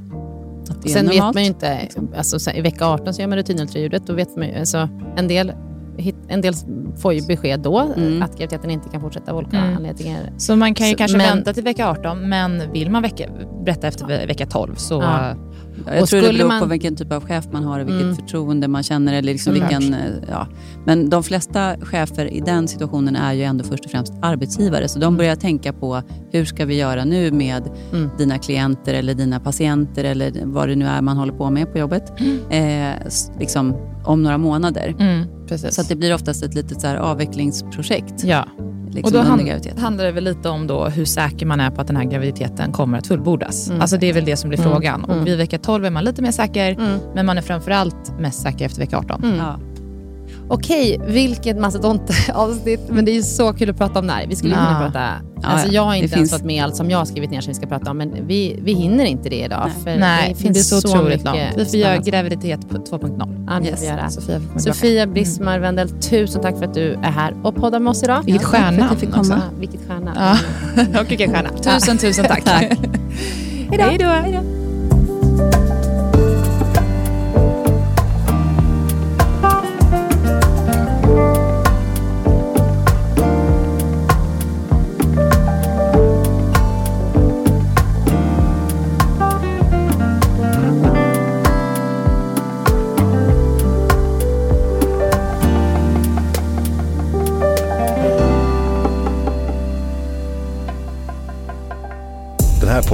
Speaker 5: att det är
Speaker 4: Sen vet
Speaker 5: normalt.
Speaker 4: man ju inte, alltså, så här, i vecka 18 så gör man rutinultraljudet. Då vet man ju, alltså, en, del, en del får ju besked då
Speaker 5: Mm.
Speaker 4: att graviditeten inte kan fortsätta av olika
Speaker 3: Mm.
Speaker 4: anledningar.
Speaker 3: Så man kan ju
Speaker 4: Så-
Speaker 3: kanske
Speaker 4: men-
Speaker 3: vänta till vecka 18, men vill man vecka, berätta efter ve- vecka 12 så...
Speaker 4: Ja.
Speaker 5: Ja, jag
Speaker 4: Och
Speaker 5: tror det beror
Speaker 4: man-
Speaker 5: på vilken typ av chef man har och vilket
Speaker 4: Mm.
Speaker 5: förtroende man känner. Eller liksom
Speaker 3: Såklart.
Speaker 5: vilken, eh, ja. Men de flesta chefer i den situationen är ju ändå först och främst arbetsgivare. Så de börjar tänka på hur ska vi göra nu med
Speaker 4: Mm.
Speaker 5: dina klienter eller dina patienter eller vad det nu är man håller på med på jobbet. Eh, s- liksom, om några månader.
Speaker 3: Mm.
Speaker 5: Så att det blir oftast ett litet så avvecklingsprojekt.
Speaker 3: ja.
Speaker 5: Liksom,
Speaker 3: Och då
Speaker 5: under
Speaker 3: hand, handlar det väl lite om då hur säker man är på att den här graviditeten kommer att fullbordas.
Speaker 4: Mm.
Speaker 3: Alltså det är väl det som blir
Speaker 4: Mm.
Speaker 3: frågan.
Speaker 4: Mm.
Speaker 3: Och vid vecka 12 är man lite mer säker,
Speaker 4: Mm.
Speaker 3: men man är framförallt mest säker efter vecka 18.
Speaker 4: Mm.
Speaker 5: Ja.
Speaker 4: Okej, vilket mastodont-avsnitt. Men det är ju så kul att prata om det här. Vi skulle
Speaker 3: Ja.
Speaker 4: kunna prata... alltså
Speaker 5: ja.
Speaker 4: jag har inte ens
Speaker 5: finns-
Speaker 4: fått med allt som jag har skrivit ner som vi ska prata om, men vi, vi hinner inte det idag.
Speaker 5: Nej.
Speaker 4: För
Speaker 3: Nej,
Speaker 4: det finns
Speaker 3: det är så otroligt
Speaker 4: mycket
Speaker 3: långt. Vi får göra graviditet på 2.0.
Speaker 4: Ja, det får
Speaker 5: Yes.
Speaker 4: vi göra.
Speaker 3: Sofia,
Speaker 4: Sofia Brismar Wendel, tusen tack för att du är här och poddar med oss idag.
Speaker 3: Vilket
Speaker 5: tack för att jag
Speaker 3: stjärnamn
Speaker 5: fick
Speaker 3: också.
Speaker 5: komma.
Speaker 4: Ja, vilket stjärna.
Speaker 3: Ja, och vilken stjärna. Tusen, tusen tack.
Speaker 5: Tack.
Speaker 3: Hej då.